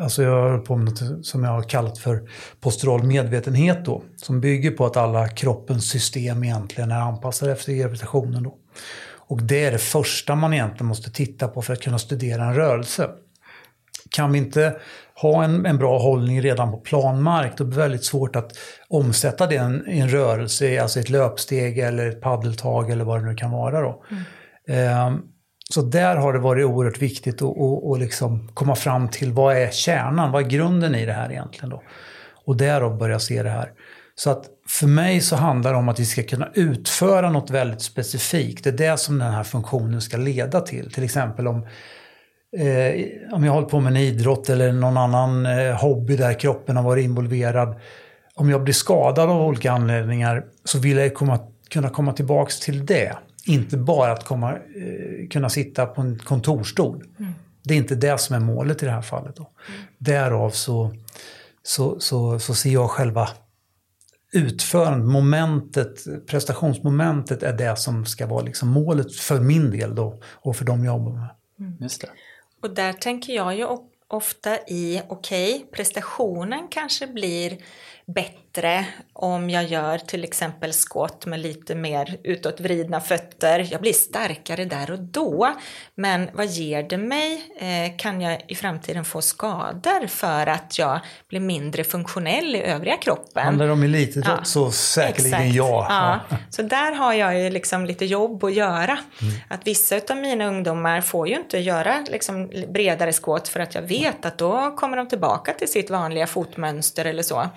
alltså jag har på med något som jag har kallat för postural medvetenhet då, som bygger på att alla kroppens system egentligen är anpassade efter gravitationen då. Och det är det första man egentligen måste titta på för att kunna studera en rörelse. Kan vi inte ha en, en bra hållning redan på planmark, då blir det väldigt svårt att omsätta det i en, en rörelse, alltså ett löpsteg eller ett paddeltag eller vad det nu kan vara. Då. Mm. Um, så där har det varit oerhört viktigt att, att, att liksom komma fram till vad är kärnan, vad är grunden i det här egentligen då? Och därav börja se det här. Så att för mig så handlar det om att vi ska kunna utföra något väldigt specifikt. Det är det som den här funktionen ska leda till. Till exempel om, eh, om jag håller på med en idrott eller någon annan eh, hobby där kroppen har varit involverad. Om jag blir skadad av olika anledningar så vill jag komma, kunna komma tillbaks till det. Inte bara att komma, eh, kunna sitta på en kontorstol. Mm. Det är inte det som är målet i det här fallet. Då. Mm. Därav så, så, så, så ser jag själva utförandet, momentet, prestationsmomentet är det som ska vara liksom målet för min del då och för de jag jobbar med. Mm. Just det. Och där tänker jag ju ofta i, okej, okay, prestationen kanske blir bättre om jag gör till exempel skott med lite mer utåtvridna fötter. Jag blir starkare där och då. Men vad ger det mig? Eh, kan jag i framtiden få skador för att jag blir mindre funktionell i övriga kroppen? Handlar det om elitet ja, så säkerligen exakt. ja. ja. Så där har jag ju liksom lite jobb att göra. Mm. Att vissa av mina ungdomar får ju inte göra liksom bredare skott för att jag vet att då kommer de tillbaka till sitt vanliga fotmönster eller så.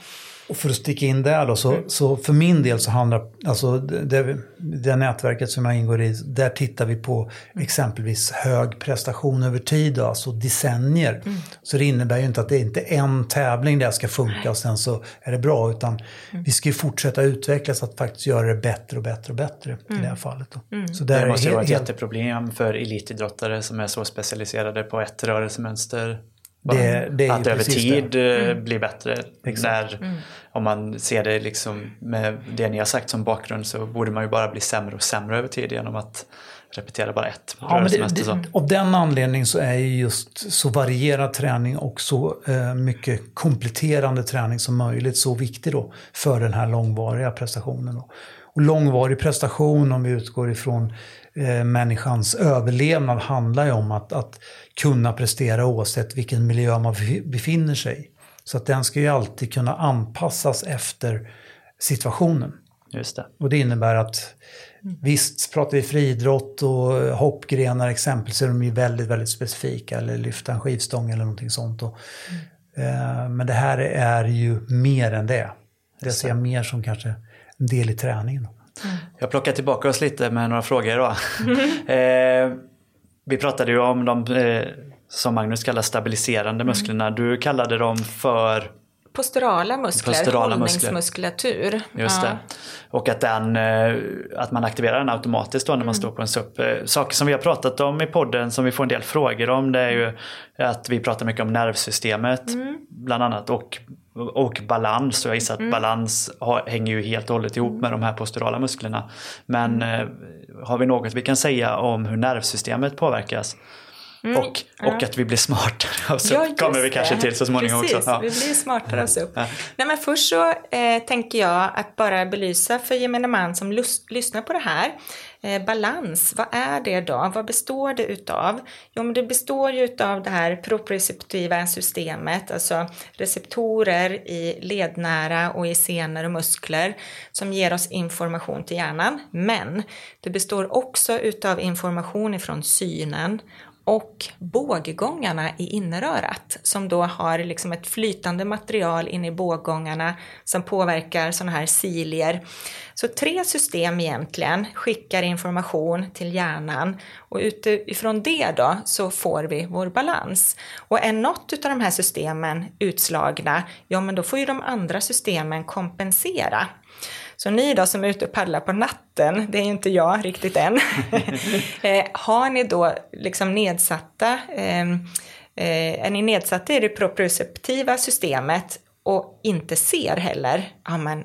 Och för att sticka in där då, så, mm. så för min del så handlar, alltså det, det nätverket som jag ingår i, där tittar vi på mm. exempelvis hög prestation över tid, då, alltså decennier. Mm. Så det innebär ju inte att det inte är en tävling där ska funka och sen så är det bra, utan mm. vi ska ju fortsätta utvecklas att faktiskt göra det bättre och bättre och bättre i det här mm. fallet. Då. Mm. Så det måste ju vara ett jätteproblem för elitidrottare som är så specialiserade på ett rörelsemönster det, det att över tid det. Eh, mm. blir bättre. När, mm. Om man ser det liksom med det ni har sagt som bakgrund så borde man ju bara bli sämre och sämre över tid genom att repetera bara ett ja, men det, det, Av den anledningen så är ju just så varierad träning och så eh, mycket kompletterande träning som möjligt så viktig då för den här långvariga prestationen. Då. Och långvarig prestation om vi utgår ifrån eh, människans överlevnad handlar ju om att, att kunna prestera oavsett vilken miljö man befinner sig i. Så att den ska ju alltid kunna anpassas efter situationen. Just det. Och det innebär att visst, pratar vi friidrott och hoppgrenar exempelvis så är de ju väldigt, väldigt specifika. Eller lyfta en skivstång eller någonting sånt. Och, mm. eh, men det här är ju mer än det. Det ser jag mer som kanske en del i träningen. Mm. Jag plockar tillbaka oss lite med några frågor då. eh, vi pratade ju om de eh, som Magnus kallar stabiliserande mm. musklerna. Du kallade dem för Posturala muskler, Posturala hållningsmuskulatur. Just ja. det. Och att, den, eh, att man aktiverar den automatiskt då när man mm. står på en SUP. Eh, saker som vi har pratat om i podden som vi får en del frågor om det är ju att vi pratar mycket om nervsystemet mm. bland annat och, och balans. Och jag gissar att mm. balans har, hänger ju helt och hållet ihop med de här posturala musklerna. Men mm. eh, har vi något vi kan säga om hur nervsystemet påverkas? Mm. Och, och att vi blir smartare av SUP ja, kommer vi kanske till så småningom Precis, också. Ja. vi blir smartare av SUP. Ja. Nej, men först så eh, tänker jag att bara belysa för gemene man som lust, lyssnar på det här. Eh, balans, vad är det då? Vad består det utav? Jo, men det består ju utav det här proprioceptiva systemet, alltså receptorer i lednära och i senor och muskler som ger oss information till hjärnan. Men det består också utav information ifrån synen och båggångarna i innerörat som då har liksom ett flytande material in i båggångarna som påverkar sådana här cilier. Så tre system egentligen skickar information till hjärnan och utifrån det då så får vi vår balans. Och är något av de här systemen utslagna, ja men då får ju de andra systemen kompensera. Så ni då som är ute och paddlar på natten, det är ju inte jag riktigt än, eh, har ni då liksom nedsatta, ehm, eh, är ni nedsatta i det proprioceptiva systemet och inte ser heller, ja men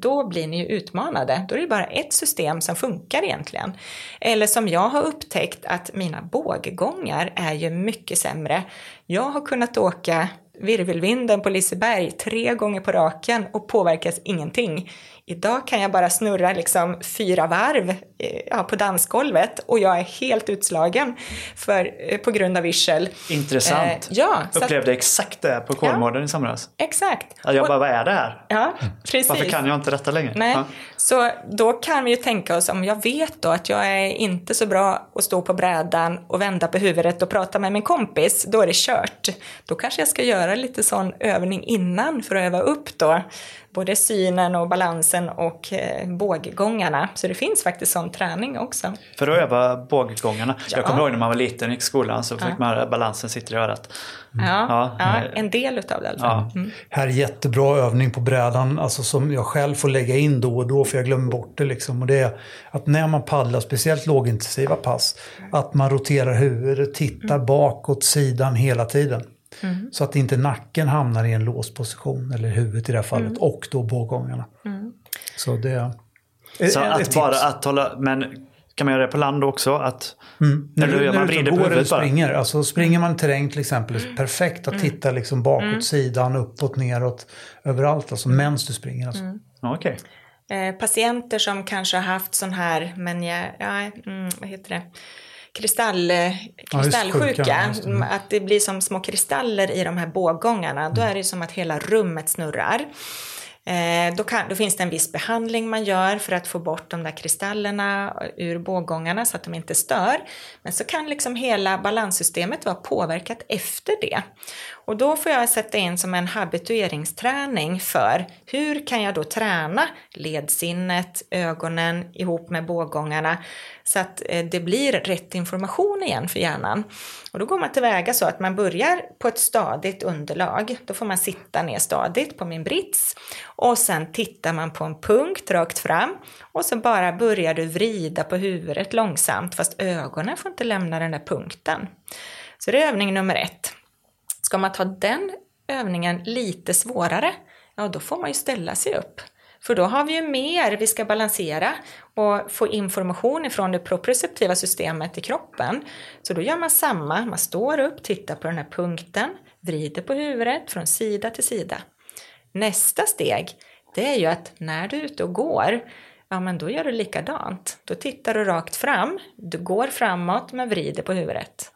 då blir ni ju utmanade. Då är det bara ett system som funkar egentligen. Eller som jag har upptäckt att mina båggångar är ju mycket sämre. Jag har kunnat åka virvelvinden på Liseberg tre gånger på raken och påverkas ingenting. Idag kan jag bara snurra liksom fyra varv eh, ja, på dansgolvet och jag är helt utslagen för, eh, på grund av yrsel. Intressant. Eh, ja, Upplevde att, exakt det på Kolmården ja, i somras. Exakt. Att jag bara, vad är det här? Ja, precis. Varför kan jag inte detta längre? Nej. Ja. Så då kan vi ju tänka oss, om jag vet då att jag är inte så bra att stå på brädan och vända på huvudet och prata med min kompis, då är det kört. Då kanske jag ska göra lite sån övning innan för att öva upp då både synen och balansen och eh, båggångarna. Så det finns faktiskt sån träning också. För att öva båggångarna. Ja. Jag kommer ihåg när man var liten i skolan så fick ja. man balansen sitter i örat. Mm. Ja, ja, en del utav det i alla fall. Mm. Här är jättebra övning på brädan, alltså som jag själv får lägga in då och då för jag glömmer bort det. Liksom. Och det är att när man paddlar, speciellt lågintensiva pass, att man roterar huvudet, tittar mm. bakåt, sidan hela tiden. Mm. Så att inte nacken hamnar i en låst position, eller huvudet i det här fallet, mm. och då bågångarna. Mm. Så det är Så att ett bara att hålla, men kan man göra det på land också? Att, mm. När du, när du går eller springer, alltså springer man terräng till exempel, mm. perfekt att mm. titta liksom bakåt, mm. sidan, uppåt, neråt, överallt, alltså medan du springer. Alltså. Mm. Okay. Eh, patienter som kanske har haft sån här, men jag, ja, mm, vad heter det? Kristall, kristallsjuka, ja, mm. att det blir som små kristaller i de här båggångarna, då är det som att hela rummet snurrar. Eh, då, kan, då, finns det en viss behandling man gör för att få bort de där kristallerna ur båggångarna så att de inte stör. Men så kan liksom hela balanssystemet vara påverkat efter det. Och då får jag sätta in som en habitueringsträning för hur kan jag då träna ledsinnet, ögonen ihop med båggångarna så att eh, det blir rätt information igen för hjärnan. Och då går man tillväga så att man börjar på ett stadigt underlag. Då får man sitta ner stadigt på min brits och sen tittar man på en punkt rakt fram och så bara börjar du vrida på huvudet långsamt fast ögonen får inte lämna den där punkten. Så det är övning nummer ett. Ska man ta den övningen lite svårare, ja då får man ju ställa sig upp. För då har vi ju mer vi ska balansera och få information ifrån det proprioceptiva systemet i kroppen. Så då gör man samma, man står upp, tittar på den här punkten, vrider på huvudet från sida till sida. Nästa steg, det är ju att när du är ute och går, ja men då gör du likadant. Då tittar du rakt fram, du går framåt men vrider på huvudet.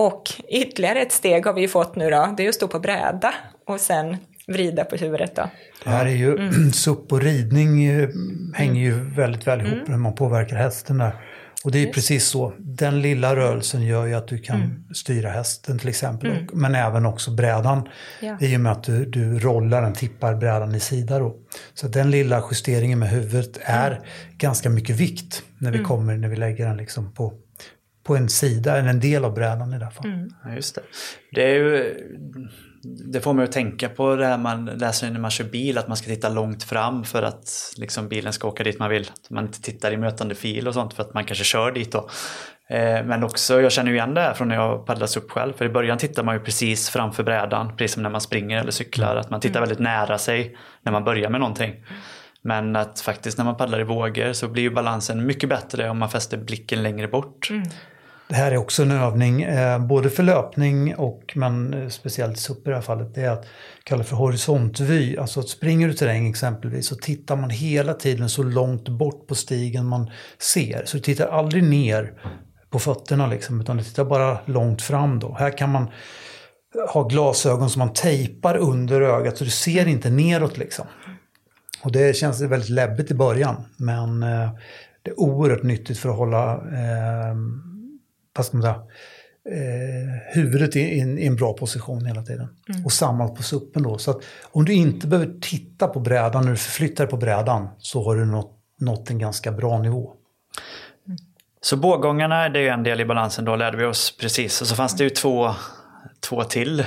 Och ytterligare ett steg har vi ju fått nu då, det är att stå på bräda och sen vrida på huvudet då. Det här är ju, mm. SUP och ridning hänger ju väldigt väl ihop mm. när man påverkar hästen där. Och det är Just. precis så, den lilla rörelsen gör ju att du kan mm. styra hästen till exempel, mm. men även också brädan. Ja. I och med att du, du rollar den, tippar brädan i sida då. Så den lilla justeringen med huvudet är mm. ganska mycket vikt när vi mm. kommer, när vi lägger den liksom på på en sida, eller en del av brädan i det här fallet. Mm. Ja, just det. Det, är ju, det får mig att tänka på det här man läser när man kör bil, att man ska titta långt fram för att liksom, bilen ska åka dit man vill. Att man inte tittar i mötande fil och sånt för att man kanske kör dit då. Eh, men också, jag känner ju igen det här från när jag paddlas upp själv. För i början tittar man ju precis framför brädan, precis som när man springer eller cyklar. Att man tittar mm. väldigt nära sig när man börjar med någonting. Men att faktiskt när man paddlar i vågor så blir ju balansen mycket bättre om man fäster blicken längre bort. Mm. Det här är också en övning, eh, både för löpning och men eh, speciellt SUP i det här fallet, det är att kalla för horisontvy. Alltså att springer du terräng exempelvis så tittar man hela tiden så långt bort på stigen man ser. Så du tittar aldrig ner på fötterna liksom, utan du tittar bara långt fram då. Här kan man ha glasögon som man tejpar under ögat så du ser inte neråt liksom. Och det känns väldigt läbbigt i början, men eh, det är oerhört nyttigt för att hålla eh, vad ska man säga, eh, huvudet i, i, i, en bra position hela tiden. Mm. Och samma på suppen då. Så att om du inte behöver titta på brädan när du förflyttar på brädan så har du nått, nått en ganska bra nivå. Mm. Så bågångarna det är ju en del i balansen, då lärde vi oss precis. Och så fanns det ju två, två till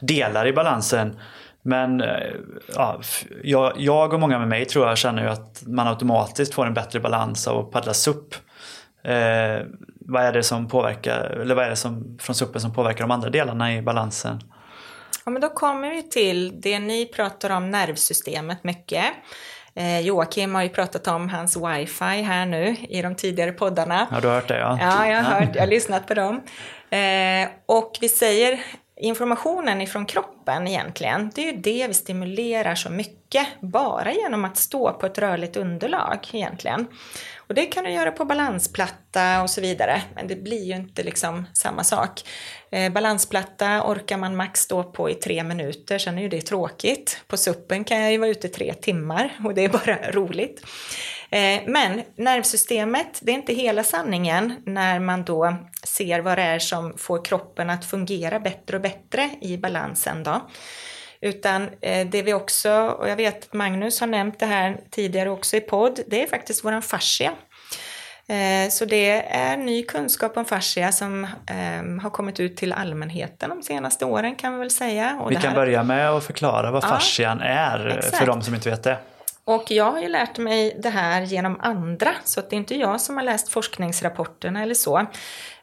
delar i balansen. Men eh, ja, jag, jag och många med mig tror jag känner ju att man automatiskt får en bättre balans av att paddla SUP. Eh, vad är det som påverkar, eller vad är det som, från suppen som påverkar de andra delarna i balansen? Ja, men då kommer vi till det ni pratar om, nervsystemet mycket. Eh, Joakim har ju pratat om hans wifi här nu i de tidigare poddarna. Ja, du har hört det ja. Ja, jag har hört, jag har lyssnat på dem. Eh, och vi säger informationen ifrån kroppen egentligen, det är ju det vi stimulerar så mycket bara genom att stå på ett rörligt underlag egentligen. Och det kan du göra på balansplatta och så vidare, men det blir ju inte liksom samma sak. Eh, balansplatta orkar man max stå på i tre minuter, sen är ju det tråkigt. På suppen kan jag ju vara ute tre timmar och det är bara roligt. Eh, men nervsystemet, det är inte hela sanningen när man då ser vad det är som får kroppen att fungera bättre och bättre i balansen då. Utan eh, det vi också, och jag vet att Magnus har nämnt det här tidigare också i podd, det är faktiskt våran fascia. Eh, så det är ny kunskap om fascia som ehm, har kommit ut till allmänheten de senaste åren kan vi väl säga. Och vi kan börja med att förklara vad ja, fascian är exakt. för de som inte vet det. Och jag har ju lärt mig det här genom andra, så det är inte jag som har läst forskningsrapporterna eller så.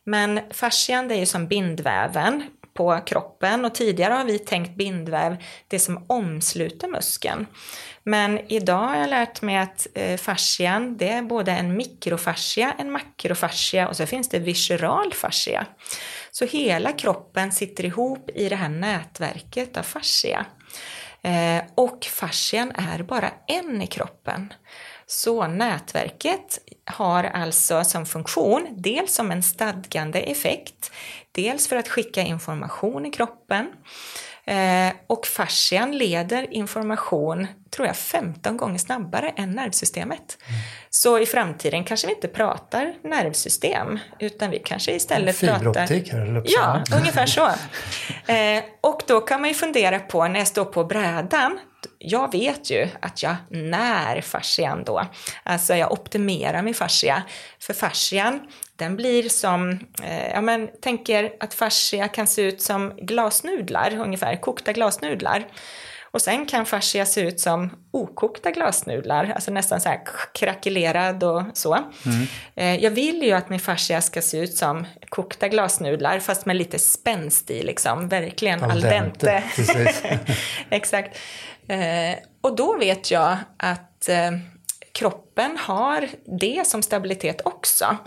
Men fascian det är ju som bindväven på kroppen och tidigare har vi tänkt bindväv, det som omsluter muskeln. Men idag har jag lärt mig att eh, fascian, det är både en mikrofascia, en makrofascia och så finns det visceral fascia. Så hela kroppen sitter ihop i det här nätverket av fascia. Eh, och fascian är bara en i kroppen. Så nätverket har alltså som funktion, dels som en stadgande effekt, dels för att skicka information i kroppen, Eh, och fascian leder information, tror jag, 15 gånger snabbare än nervsystemet. Mm. Så i framtiden kanske vi inte pratar nervsystem, utan vi kanske istället pratar... Här, ja, ungefär så. Eh, och då kan man ju fundera på, när jag står på brädan, jag vet ju att jag när fascian då. Alltså jag optimerar min fascia. För fascian, den blir som, eh, ja men tänker att fascia kan se ut som glasnudlar ungefär, kokta glasnudlar. Och sen kan fascia se ut som okokta glasnudlar, alltså nästan så här krackelerad och så. Mm. Eh, jag vill ju att min fascia ska se ut som kokta glasnudlar, fast med lite spänst i liksom, verkligen al dente. Al dente. Exakt. Eh, och då vet jag att eh, kroppen har det som stabilitet också.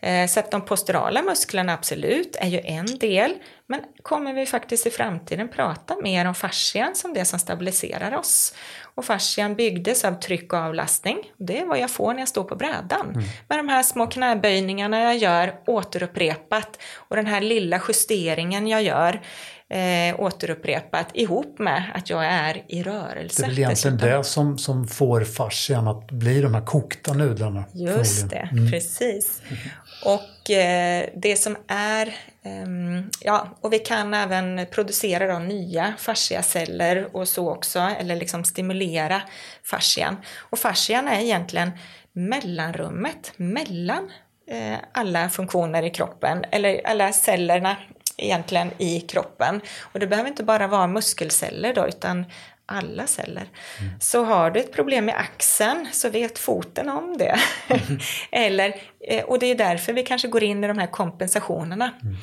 Eh, så att de posturala musklerna absolut är ju en del, men kommer vi faktiskt i framtiden prata mer om fascian som det som stabiliserar oss. Och fascian byggdes av tryck och avlastning. Det är vad jag får när jag står på brädan. Mm. Med de här små knäböjningarna jag gör återupprepat och den här lilla justeringen jag gör eh, återupprepat ihop med att jag är i rörelse. Det är väl egentligen dessutom. det som, som får fascian att bli de här kokta nudlarna. Just det, mm. precis. Och eh, det som är, eh, ja, och vi kan även producera då nya fasciaceller och så också, eller liksom stimulera fascian. Och fascian är egentligen mellanrummet mellan eh, alla funktioner i kroppen, eller alla cellerna egentligen i kroppen. Och det behöver inte bara vara muskelceller då, utan alla celler. Mm. Så har du ett problem med axeln så vet foten om det. Mm. Eller, eh, och det är därför vi kanske går in i de här kompensationerna. Mm.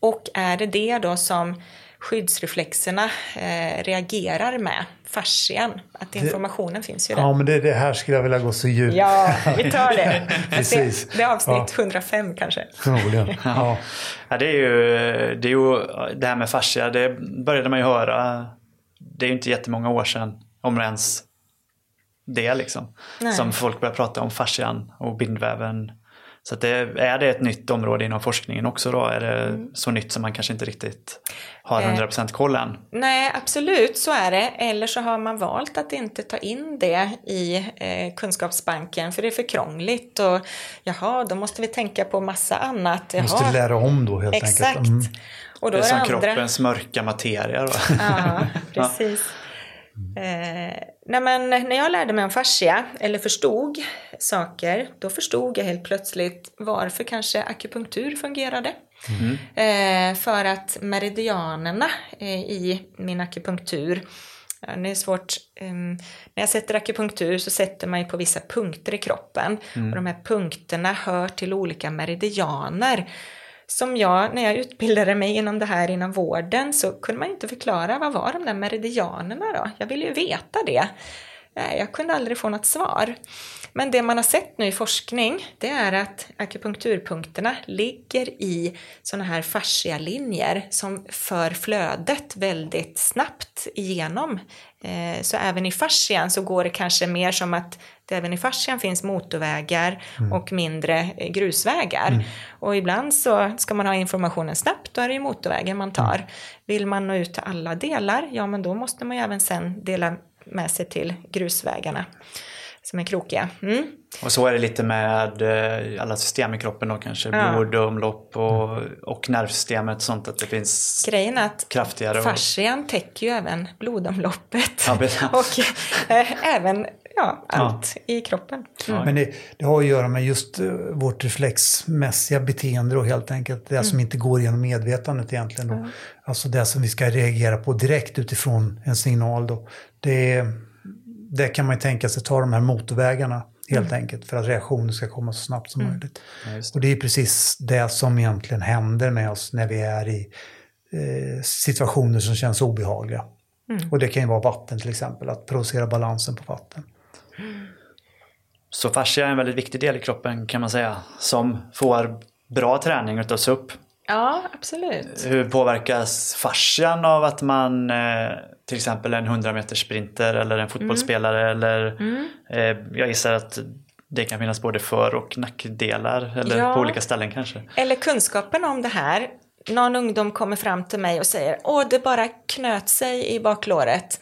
Och är det det då som skyddsreflexerna eh, reagerar med, fascian, att informationen det, finns ju där. Ja, men det, det här skulle jag vilja gå så djupt. Ja, vi tar det. Precis. Det, det är avsnitt ja. 105 kanske. Förmodligen. Ja. ja, det är ju det, är ju, det här med fascia, det började man ju höra, det är ju inte jättemånga år sedan, om det ens det liksom. Nej. Som folk började prata om fascian och bindväven så det, är det ett nytt område inom forskningen också då? Är det mm. så nytt som man kanske inte riktigt har 100% eh, koll än? Nej, absolut så är det. Eller så har man valt att inte ta in det i eh, kunskapsbanken för det är för krångligt och jaha, då måste vi tänka på massa annat. Jaha. Måste lära om då helt Exakt. enkelt. Mm. Och då det är, är som andra... kroppens mörka materia då. Ja, precis. Eh, nej men, när jag lärde mig om fascia, eller förstod saker, då förstod jag helt plötsligt varför kanske akupunktur fungerade. Mm. Eh, för att meridianerna eh, i min akupunktur Ja, det är svårt. Um, när jag sätter akupunktur så sätter man ju på vissa punkter i kroppen. Mm. Och de här punkterna hör till olika meridianer som jag, när jag utbildade mig inom det här inom vården så kunde man inte förklara vad var de där meridianerna då? Jag ville ju veta det. Nej, jag kunde aldrig få något svar. Men det man har sett nu i forskning, det är att akupunkturpunkterna ligger i sådana här fascialinjer som för flödet väldigt snabbt igenom. Eh, så även i fascian så går det kanske mer som att även i fascian finns motorvägar mm. och mindre eh, grusvägar. Mm. Och ibland så ska man ha informationen snabbt, då är det ju motorvägen man tar. Mm. Vill man nå ut till alla delar, ja men då måste man ju även sen dela med sig till grusvägarna som är krokiga. Mm. Och så är det lite med eh, alla system i kroppen då kanske, ja. blodomlopp och, och nervsystemet sånt att det finns Grejen är att kraftigare. Fascian täcker ju även blodomloppet ja, och äh, även ja, allt ja. i kroppen. Mm. Men det, det, har att göra med just uh, vårt reflexmässiga beteende och helt enkelt det mm. som inte går genom medvetandet egentligen. Då. Mm. Alltså det som vi ska reagera på direkt utifrån en signal. Då. Det, det kan man ju tänka sig ta de här motorvägarna helt mm. enkelt för att reaktionen ska komma så snabbt som mm. möjligt. Ja, det. Och det är precis det som egentligen händer med oss när vi är i eh, situationer som känns obehagliga. Mm. Och det kan ju vara vatten till exempel, att provocera balansen på vatten. Så fascia är en väldigt viktig del i kroppen kan man säga, som får bra träning utav SUP. Ja, absolut. Hur påverkas fascian av att man eh, till exempel en 100 meters sprinter eller en fotbollsspelare mm. eller mm. Eh, jag gissar att det kan finnas både för och nackdelar eller ja. på olika ställen kanske. Eller kunskapen om det här. Någon ungdom kommer fram till mig och säger åh det bara knöt sig i baklåret.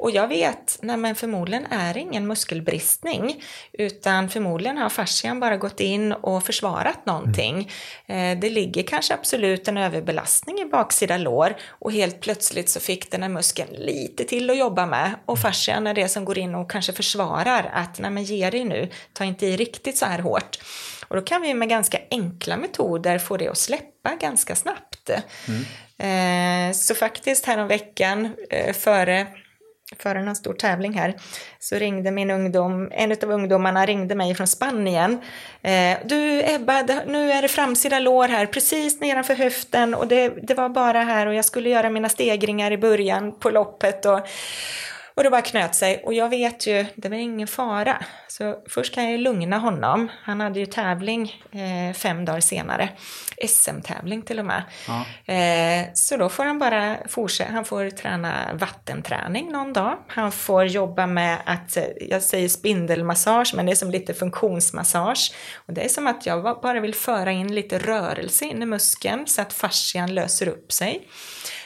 Och jag vet, nej men förmodligen är det ingen muskelbristning, utan förmodligen har fascian bara gått in och försvarat någonting. Mm. Det ligger kanske absolut en överbelastning i baksida lår och helt plötsligt så fick den här muskeln lite till att jobba med och mm. fascian är det som går in och kanske försvarar att, nej men ge dig nu, ta inte i riktigt så här hårt. Och då kan vi med ganska enkla metoder få det att släppa ganska snabbt. Mm. Eh, så faktiskt häromveckan eh, före före någon stor tävling här, så ringde min ungdom, en av ungdomarna ringde mig från Spanien. Eh, du Ebba, det, nu är det framsida lår här, precis nedanför höften och det, det var bara här och jag skulle göra mina stegringar i början på loppet och, och det bara knöt sig och jag vet ju, det var ingen fara. Så först kan jag lugna honom. Han hade ju tävling eh, fem dagar senare. SM-tävling till och med. Ja. Eh, så då får han bara fortsätta. Han får träna vattenträning någon dag. Han får jobba med att, jag säger spindelmassage, men det är som lite funktionsmassage. Och det är som att jag bara vill föra in lite rörelse in i muskeln så att fascian löser upp sig.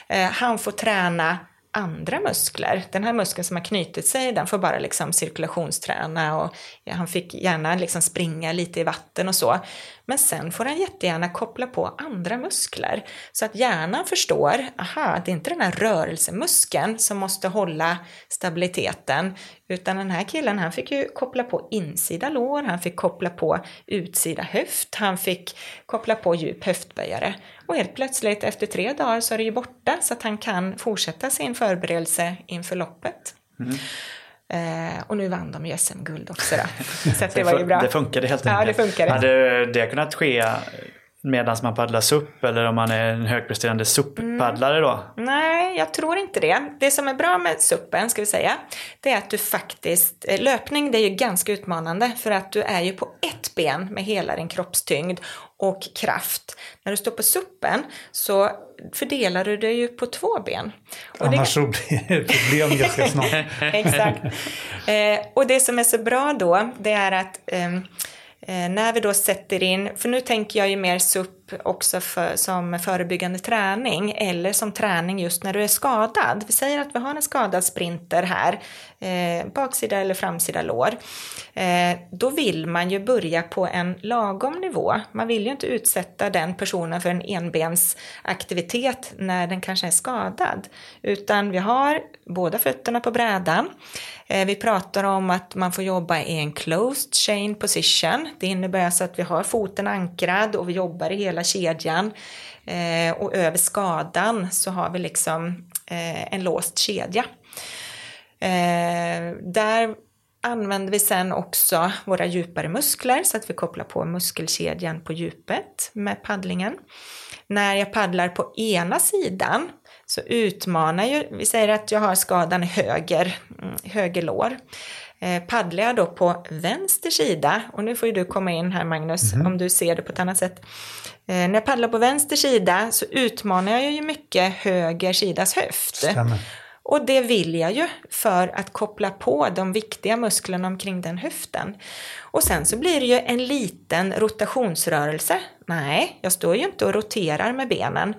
Eh, han får träna andra muskler. Den här muskeln som har knutit sig, den får bara liksom cirkulationsträna och ja, han fick gärna liksom springa lite i vatten och så. Men sen får han jättegärna koppla på andra muskler så att hjärnan förstår, aha, det är inte den här rörelsemuskeln som måste hålla stabiliteten, utan den här killen han fick ju koppla på insida lår, han fick koppla på utsida höft, han fick koppla på djup höftböjare. Och helt plötsligt efter tre dagar så är det ju borta så att han kan fortsätta sin förberedelse inför loppet. Mm. Eh, och nu vann de ju SM-guld också då. Så det var ju bra. Det funkade helt enkelt. Ja, det funkade. Hade det kunnat ske medan man paddlar SUP eller om man är en högpresterande SUP-paddlare då? Mm. Nej, jag tror inte det. Det som är bra med SUPen, ska vi säga, det är att du faktiskt, eh, löpning det är ju ganska utmanande för att du är ju på ett ben med hela din kroppstyngd och kraft. När du står på SUPen så fördelar du dig ju på två ben. Och Annars det... så blir det problem ganska snart. Exakt. Eh, och det som är så bra då, det är att Eh, Eh, när vi då sätter in, för nu tänker jag ju mer SUP också för, som förebyggande träning eller som träning just när du är skadad. Vi säger att vi har en skadad sprinter här, eh, baksida eller framsida lår. Eh, då vill man ju börja på en lagom nivå. Man vill ju inte utsätta den personen för en enbensaktivitet när den kanske är skadad, utan vi har båda fötterna på brädan. Eh, vi pratar om att man får jobba i en closed chain position. Det innebär alltså att vi har foten ankrad och vi jobbar i hela kedjan. Eh, och över skadan så har vi liksom eh, en låst kedja. Där använder vi sen också våra djupare muskler så att vi kopplar på muskelkedjan på djupet med paddlingen. När jag paddlar på ena sidan så utmanar ju, vi säger att jag har skadan höger, mm, höger lår. Eh, paddlar jag då på vänster sida, och nu får ju du komma in här Magnus, mm. om du ser det på ett annat sätt. Eh, när jag paddlar på vänster sida så utmanar jag ju mycket höger sidas höft. Stämmer. Och det vill jag ju för att koppla på de viktiga musklerna omkring den höften. Och sen så blir det ju en liten rotationsrörelse. Nej, jag står ju inte och roterar med benen.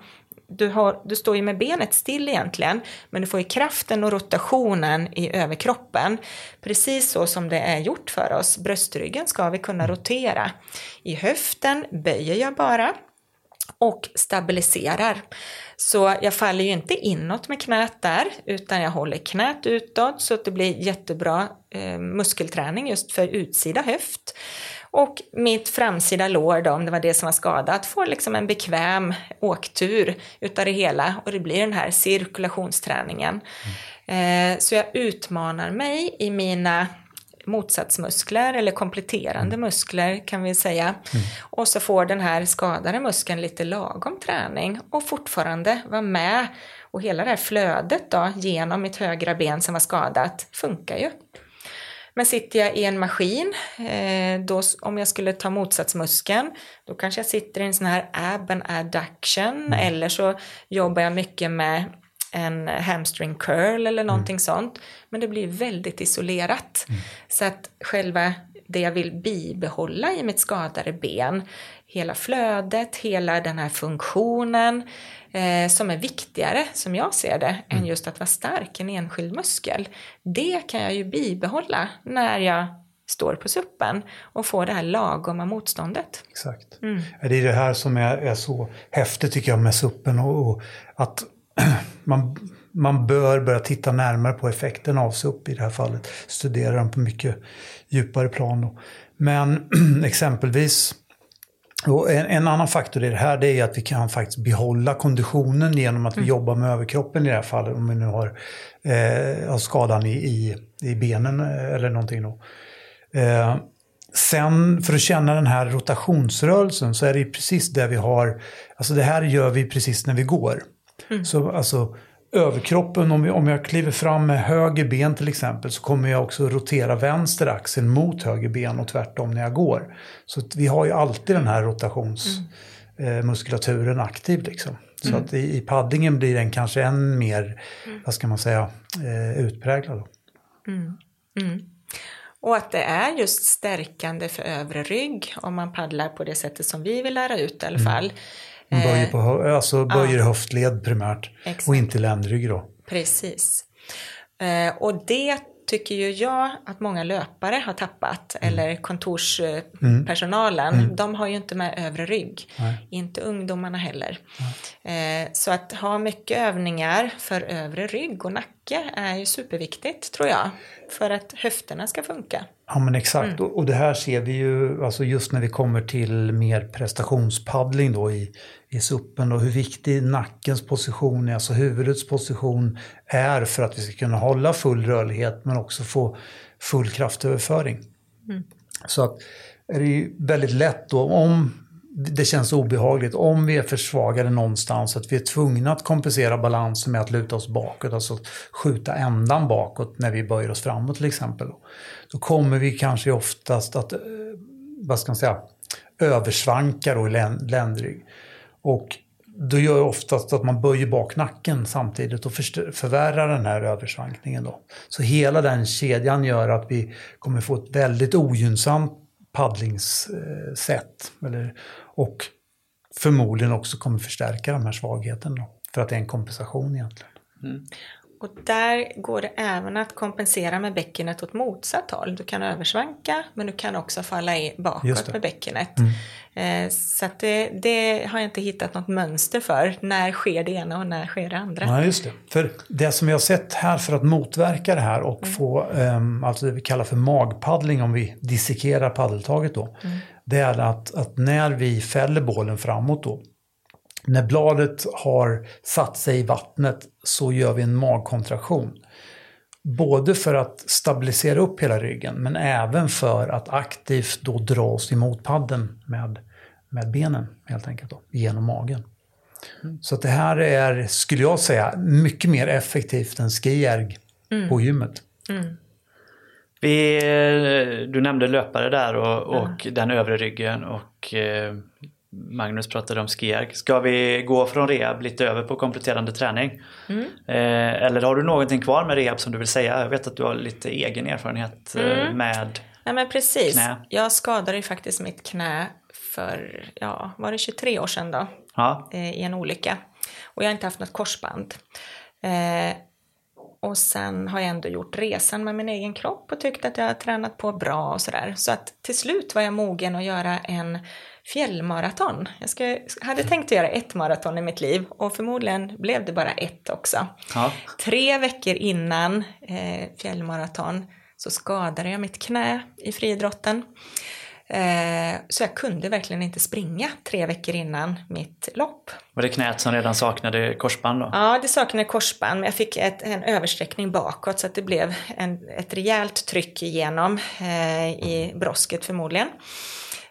Du, har, du står ju med benet still egentligen, men du får ju kraften och rotationen i överkroppen. Precis så som det är gjort för oss. Bröstryggen ska vi kunna rotera. I höften böjer jag bara och stabiliserar. Så jag faller ju inte inåt med knät där, utan jag håller knät utåt så att det blir jättebra eh, muskelträning just för utsida höft. Och mitt framsida lår då, om det var det som var skadat, får liksom en bekväm åktur utav det hela och det blir den här cirkulationsträningen. Mm. Eh, så jag utmanar mig i mina motsatsmuskler eller kompletterande mm. muskler kan vi säga. Mm. Och så får den här skadade muskeln lite lagom träning och fortfarande vara med och hela det här flödet då genom mitt högra ben som var skadat funkar ju. Men sitter jag i en maskin, eh, då, om jag skulle ta motsatsmuskeln, då kanske jag sitter i en sån här ab and adduction mm. eller så jobbar jag mycket med en hamstring curl eller någonting mm. sånt. Men det blir väldigt isolerat. Mm. Så att själva det jag vill bibehålla i mitt skadade ben, hela flödet, hela den här funktionen eh, som är viktigare, som jag ser det, mm. än just att vara stark, en enskild muskel. Det kan jag ju bibehålla när jag står på suppen och får det här lagoma motståndet. Exakt. Mm. Det är det här som är, är så häftigt tycker jag med suppen och, och att man, man bör börja titta närmare på effekten av SUP i det här fallet. Studera den på mycket djupare plan. Men exempelvis, och en, en, annan faktor i det här det är att vi kan faktiskt behålla konditionen genom att vi mm. jobbar med överkroppen i det här fallet. Om vi nu har, eh, har skadan i, i, i, benen eller någonting. Då. Eh, sen för att känna den här rotationsrörelsen så är det precis det vi har, alltså det här gör vi precis när vi går. Mm. Så alltså överkroppen, om, om jag kliver fram med höger ben till exempel så kommer jag också rotera vänster axel mot höger ben och tvärtom när jag går. Så vi har ju alltid den här rotationsmuskulaturen mm. eh, aktiv. Liksom. Så mm. att i, i paddlingen blir den kanske än mer, mm. vad ska man säga, eh, utpräglad. Mm. Mm. Och att det är just stärkande för övre rygg om man paddlar på det sättet som vi vill lära ut i alla mm. Fall. Böjer, på, alltså böjer ja. höftled primärt Exakt. och inte ländrygg då. Precis. Eh, och det tycker ju jag att många löpare har tappat, mm. eller kontorspersonalen. Mm. De har ju inte med övre rygg. Nej. Inte ungdomarna heller. Eh, så att ha mycket övningar för övre rygg och nacke är ju superviktigt, tror jag. För att höfterna ska funka. Ja men exakt, mm. och det här ser vi ju alltså just när vi kommer till mer prestationspaddling då i, i suppen och hur viktig nackens position, alltså huvudets position är för att vi ska kunna hålla full rörlighet men också få full kraftöverföring. Mm. Så att är det ju väldigt lätt då om det känns obehagligt om vi är försvagade någonstans, att vi är tvungna att kompensera balansen med att luta oss bakåt, alltså skjuta ändan bakåt när vi böjer oss framåt till exempel. Då kommer vi kanske oftast att, eh, vad ska man säga, översvanka då i ländrygg. Och då gör det oftast att man böjer bak nacken samtidigt och förvärrar den här översvankningen. Då. Så hela den kedjan gör att vi kommer få ett väldigt ogynnsamt paddlingssätt. Eller, och förmodligen också kommer förstärka de här svagheterna. För att det är en kompensation egentligen. Mm. Och där går det även att kompensera med bäckenet åt motsatt håll. Du kan översvanka men du kan också falla i bakåt med bäckenet. Mm. Eh, så det, det, har jag inte hittat något mönster för. När sker det ena och när sker det andra? Ja, just det. För det som vi har sett här för att motverka det här och mm. få um, alltså det vi kallar för magpaddling om vi dissekerar paddeltaget då. Mm. Det är att, att när vi fäller bålen framåt då när bladet har satt sig i vattnet så gör vi en magkontraktion. Både för att stabilisera upp hela ryggen men även för att aktivt då dra oss emot padden med, med benen helt enkelt då, genom magen. Så att det här är, skulle jag säga, mycket mer effektivt än skierg på gymmet. Vi, eh, du nämnde löpare där och, och den övre ryggen och eh, Magnus pratade om skierg. Ska vi gå från rehab lite över på kompletterande träning? Eh, eller har du någonting kvar med rehab som du vill säga? Jag vet att du har lite egen erfarenhet eh, med Nej men precis. Knä. Jag skadade ju faktiskt mitt knä för, ja, var det 23 år sedan då? ja, eh, i en olycka. Och jag har inte haft något korsband. Eh, och sen har jag ändå gjort resan med min egen kropp och tyckt att jag har tränat på bra och sådär. Så att till slut var jag mogen att göra en fjällmaraton. Jag ska, hade tänkt att göra ett maraton i mitt liv och förmodligen blev det bara ett också. ja. Tre veckor innan eh, fjällmaraton så skadade jag mitt knä i friidrotten. Eh, så jag kunde verkligen inte springa tre veckor innan mitt lopp. Var det knät som redan saknade korsband då? Ja, det saknade korsband, men jag fick ett, en översträckning bakåt så att det blev en, ett rejält tryck igenom eh, i brosket förmodligen.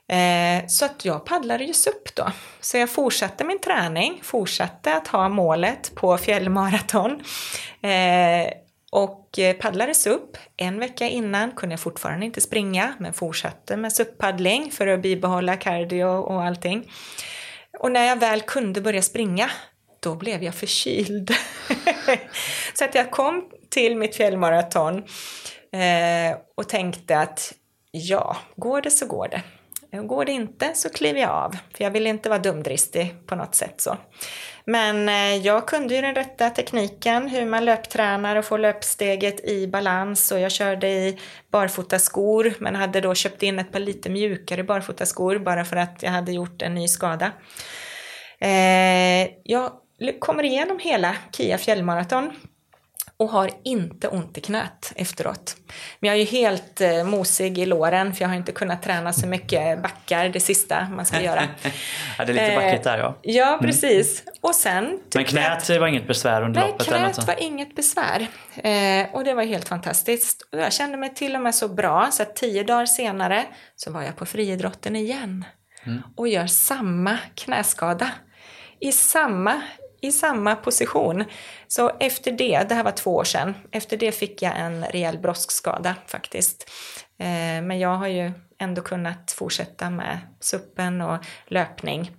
Eh, så att jag paddlade ju upp då. Så jag fortsatte min träning, fortsatte att ha målet på fjällmaraton. Eh, och paddlade paddlades upp. En vecka innan kunde jag fortfarande inte springa, men fortsatte med SUP-paddling för att bibehålla cardio och allting. Och när jag väl kunde börja springa, då blev jag förkyld. så att jag kom till mitt fjällmaraton eh, och tänkte att ja, går det så går det. Går det inte så kliver jag av, för jag vill inte vara dumdristig på något sätt så. Men eh, jag kunde ju den rätta tekniken, hur man löptränar och får löpsteget i balans och jag körde i barfotaskor men hade då köpt in ett par lite mjukare barfotaskor bara för att jag hade gjort en ny skada. Eh, jag kommer igenom hela Kia fjällmaraton och har inte ont i knät efteråt. Men jag är ju helt eh, mosig i låren för jag har inte kunnat träna så mycket backar det sista man ska göra. ja, det är lite backigt där ja. Ja, precis. Och sen... Men knät var inget besvär under Nej, loppet? något knät var inget besvär. Eh, och det var helt fantastiskt. Och jag kände mig till och med så bra så att tio dagar senare så var jag på friidrotten igen. Och gör samma knäskada. I samma, I samma position. Så efter det, det här var två år sedan, efter det fick jag en rejäl broskskada faktiskt. Eh, men jag har ju ändå kunnat fortsätta med suppen och löpning.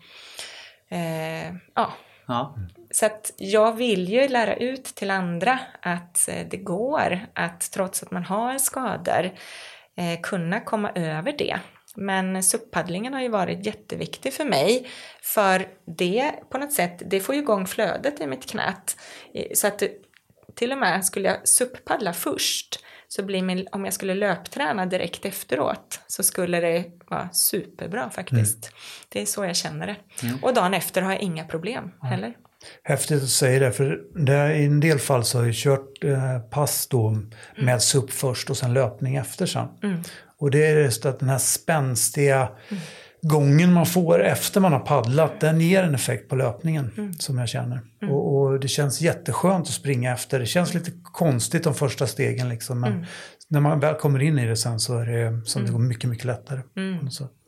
Eh, ja, Ja. så att jag vill ju lära ut till andra att eh, det går att trots att man har skador kunna komma över det. Men SUP-paddlingen har ju varit jätteviktig för mig för det på något sätt, det får ju igång flödet i mitt knät. Så att till och med skulle jag SUP-paddla först så blir min, om jag skulle löpträna direkt efteråt så skulle det vara superbra faktiskt. Det är så jag känner det. Och dagen efter har jag inga problem heller. Häftigt att säga det, för det, i en del fall så har jag kört eh, pass då med SUP först och sen löpning efter sen. Och det är just att den här spänstiga gången man får efter man har paddlat, den ger en effekt på löpningen som jag känner. Och, och det känns jätteskönt att springa efter. Det känns lite konstigt de första stegen liksom, men när man väl kommer in i det sen så är det som det går mycket, mycket lättare.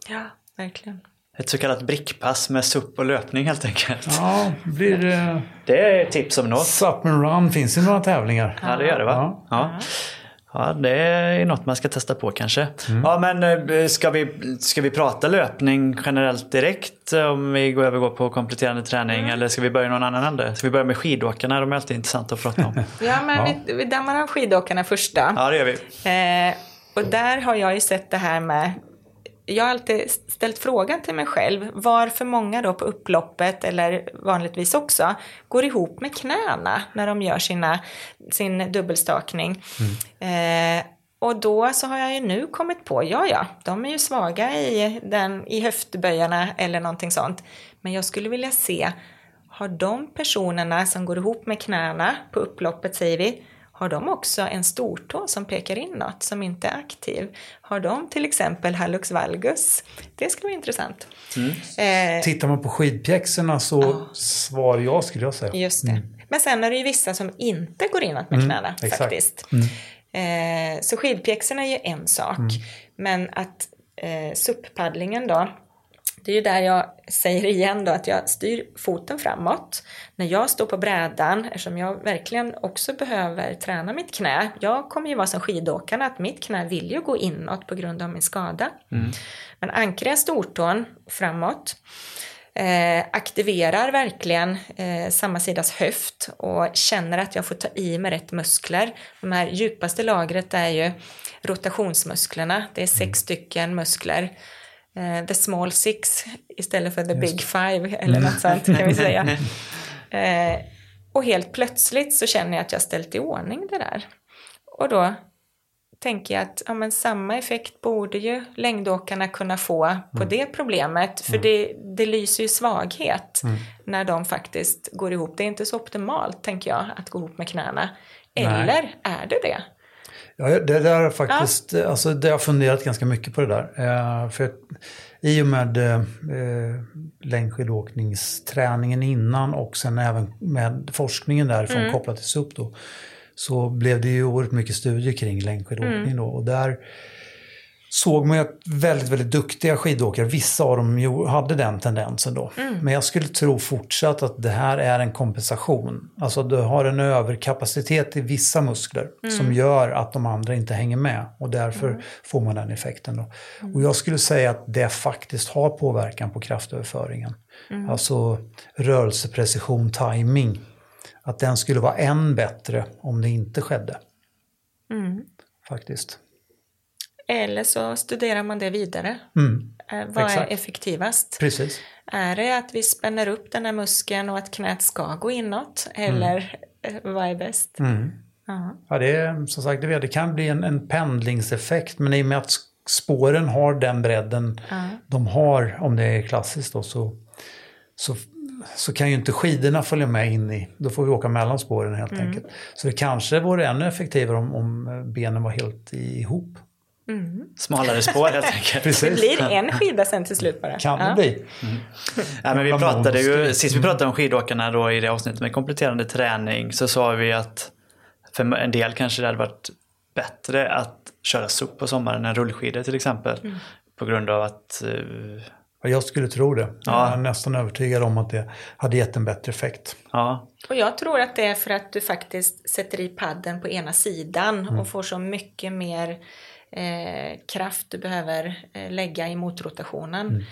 Ja, verkligen. Ett så kallat brickpass med SUP och löpning helt enkelt. Ja, blir det... Det är ett tips om något. Sup and run finns det några tävlingar. Ja, det gör det va? Ja. Ja. Ja, det är något man ska testa på kanske. Ja, men eh, ska vi, ska vi prata löpning generellt direkt om vi går övergår på kompletterande träning eller ska vi börja någon annan ände? Ska vi börja med skidåkarna? De är alltid intressanta att prata om. Ja, men Ja. Vi, vi dammar av skidåkarna första. Ja, det gör vi. Eh, och där har jag ju sett det här med jag har alltid ställt frågan till mig själv varför många då på upploppet eller vanligtvis också går ihop med knäna när de gör sina, sin dubbelstakning. Eh, och då så har jag ju nu kommit på, ja ja, de är ju svaga i, den, i höftböjarna eller någonting sånt. Men jag skulle vilja se, har de personerna som går ihop med knäna på upploppet säger vi, har de också en stortå som pekar inåt som inte är aktiv? Har de till exempel hallux valgus? Det skulle vara intressant. Eh, Tittar man på skidpjäxorna så svar ja skulle jag säga. Just det. Men sen är det ju vissa som inte går inåt med knäna exakt. faktiskt. Eh, så skidpjäxorna är ju en sak. Men att eh, SUP-paddlingen då, det är ju där jag säger igen då att jag styr foten framåt. När jag står på brädan, eftersom jag verkligen också behöver träna mitt knä. Jag kommer ju vara som skidåkarna, att mitt knä vill ju gå inåt på grund av min skada. Mm. Men ankrar jag stortån framåt, eh, aktiverar verkligen eh, samma sidas höft och känner att jag får ta i med rätt muskler. De här djupaste lagret är ju rotationsmusklerna, det är sex mm. stycken muskler uh, the small six istället för the Just. big five eller något sånt kan vi säga. Uh, och helt plötsligt så känner jag att jag ställt i ordning det där. Och då tänker jag att ja, men samma effekt borde ju längdåkarna kunna få på mm. det problemet. För mm. det, det lyser ju svaghet mm. när de faktiskt går ihop. Det är inte så optimalt, tänker jag, att gå ihop med knäna. Eller Nej. är det det? Ja, det där är faktiskt, ja. alltså det har funderat ganska mycket på det där. Eh, för i och med eh, längdskidåkningsträningen innan och sen även med forskningen därifrån mm. kopplat till SUP då, så blev det ju oerhört mycket studier kring längdskidåkning mm. då. Och där såg man ju att väldigt, väldigt duktiga skidåkare, vissa av dem hade den tendensen då. Mm. Men jag skulle tro fortsatt att det här är en kompensation. Alltså du har en överkapacitet i vissa muskler mm. som gör att de andra inte hänger med och därför mm. får man den effekten då. Mm. Och jag skulle säga att det faktiskt har påverkan på kraftöverföringen. Mm. Alltså rörelseprecision, timing. Att den skulle vara än bättre om det inte skedde. Mm. Faktiskt. Eller så studerar man det vidare. Mm. Eh, vad Exakt. är effektivast? Precis. Är det att vi spänner upp den här muskeln och att knät ska gå inåt? Eller mm. vad är bäst? Mm. Ja, det är som sagt, det kan bli en, en pendlingseffekt men i och med att spåren har den bredden de har, om det är klassiskt då, så, så, så kan ju inte skidorna följa med in i, då får vi åka mellan spåren helt mm. enkelt. Så det kanske vore ännu effektivare om, om benen var helt ihop. Mm. Smalare spår helt enkelt. Det blir en skida sen till slut bara. Kan det bli. Mm. Ja, men vi pratade ju, sist vi pratade om skidåkarna då i det avsnittet med kompletterande träning så sa vi att för en del kanske det hade varit bättre att köra SUP på sommaren än rullskidor till exempel. Mm. På grund av att uh, jag skulle tro det. Ja. Jag är nästan övertygad om att det hade gett en bättre effekt. Ja. Och jag tror att det är för att du faktiskt sätter i padden på ena sidan mm. och får så mycket mer eh, kraft du behöver eh, lägga i motrotationen. Mm.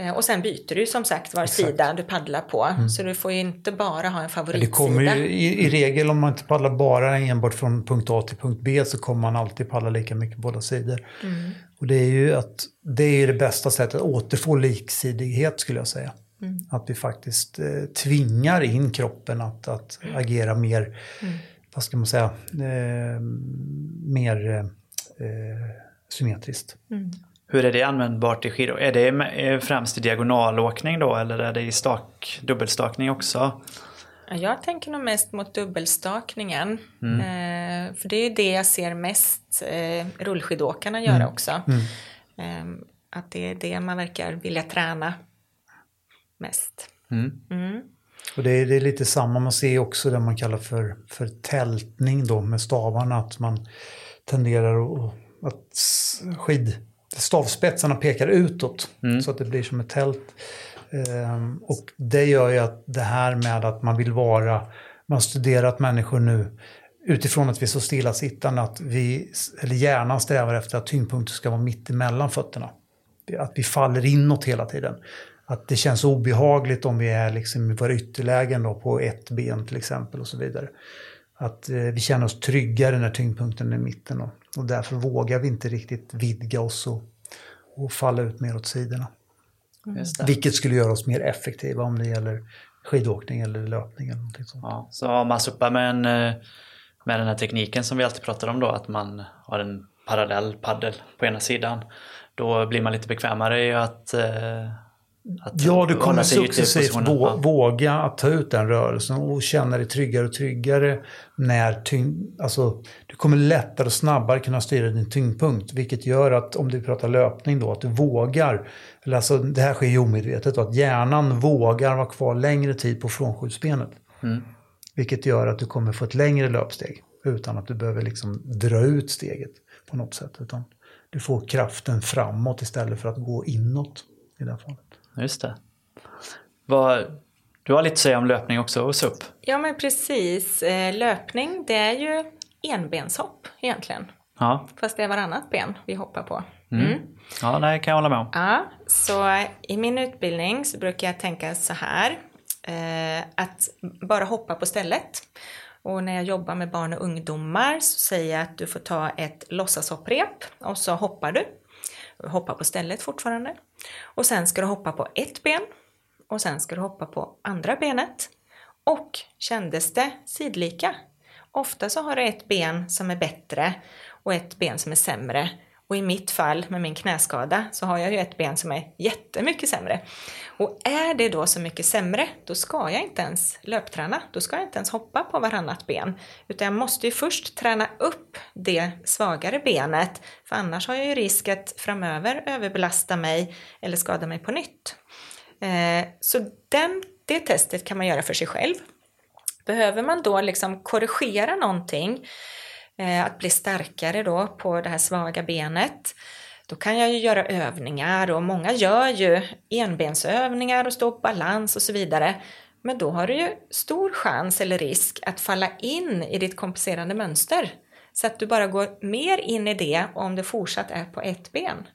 Eh, och sen byter du som sagt var Exakt. sida du paddlar på. Mm. Så du får ju inte bara ha en favoritsida. Det kommer ju, i, i, regel om man inte paddlar bara enbart från punkt A till punkt B så kommer man alltid paddla lika mycket båda sidor. Mm. Och det är ju att, det är det bästa sättet att återfå liksidighet skulle jag säga. Mm. Att vi faktiskt eh, tvingar in kroppen att, att agera mer, mm. vad ska man säga, eh, mer eh, symmetriskt. Mm. Hur är det användbart i skidor? Är det främst i diagonalåkning då eller är det i stak, dubbelstakning också? Jag tänker nog mest mot dubbelstakningen. Mm. Eh, för det är det jag ser mest eh, rullskidåkarna göra mm. också. Mm. Eh, att det är det man verkar vilja träna mest. Mm. Mm. Och det är, det är, lite samma, man ser också det man kallar för, för tältning då med stavarna. Att man tenderar att, att skid, stavspetsarna pekar utåt mm. så att det blir som ett tält. Ehm, och det gör ju att det här med att man vill vara, man har studerat människor nu utifrån att vi är så stillasittande att vi, eller hjärnan strävar efter att tyngdpunkten ska vara mitt emellan fötterna. Att vi faller inåt hela tiden. Att det känns obehagligt om vi är liksom i våra ytterlägen då på ett ben till exempel och så vidare. Att eh, vi känner oss tryggare när tyngdpunkten är i mitten. Och, och därför vågar vi inte riktigt vidga oss och, och falla ut mer åt sidorna. Vilket skulle göra oss mer effektiva om det gäller skidåkning eller löpning. Eller någonting sånt. Ja, så om man suppar med, en, eh, med den här tekniken som vi alltid pratar om då, att man har en parallell paddel på ena sidan, då blir man lite bekvämare i att eh, ja, du kommer successivt vå våga att ta ut den rörelsen och känna dig tryggare och tryggare när tyngd... Alltså, du kommer lättare och snabbare kunna styra din tyngdpunkt. Vilket gör att, om du pratar löpning då, att du vågar. Eller alltså, det här sker ju omedvetet. Då, att hjärnan vågar vara kvar längre tid på frånskjutsbenet. Mm. Vilket gör att du kommer få ett längre löpsteg. Utan att du behöver liksom dra ut steget på något sätt. Utan du får kraften framåt istället för att gå inåt i det här fallet. Just det. Vad, du har lite att säga om löpning också och SUP. Ja, men precis. Eh, löpning, det är ju enbenshopp egentligen. Ja, Fast det är varannat ben vi hoppar på. mm. ja det kan jag hålla med om. Ja, så i min utbildning så brukar jag tänka så här. Eh, att bara hoppa på stället. Och när jag jobbar med barn och ungdomar så säger jag att du får ta ett låtsashopprep och så hoppar du. Hoppa på stället fortfarande. Och sen ska du hoppa på ett ben och sen ska du hoppa på andra benet. Och kändes det sidlika? Ofta så har du ett ben som är bättre och ett ben som är sämre. Och i mitt fall med min knäskada så har jag ju ett ben som är jättemycket sämre. Och är det då så mycket sämre, då ska jag inte ens löpträna. Då ska jag inte ens hoppa på varannat ben. Utan jag måste ju först träna upp det svagare benet. För annars har jag ju risk att framöver överbelasta mig eller skada mig på nytt. Eh, så den, det testet kan man göra för sig själv. Behöver man då liksom korrigera någonting, att bli starkare då på det här svaga benet, då kan jag ju göra övningar och många gör ju enbensövningar och stå på balans och så vidare. Men då har du ju stor chans eller risk att falla in i ditt kompenserande mönster. Så att du bara går mer in i det om du fortsatt är på ett ben.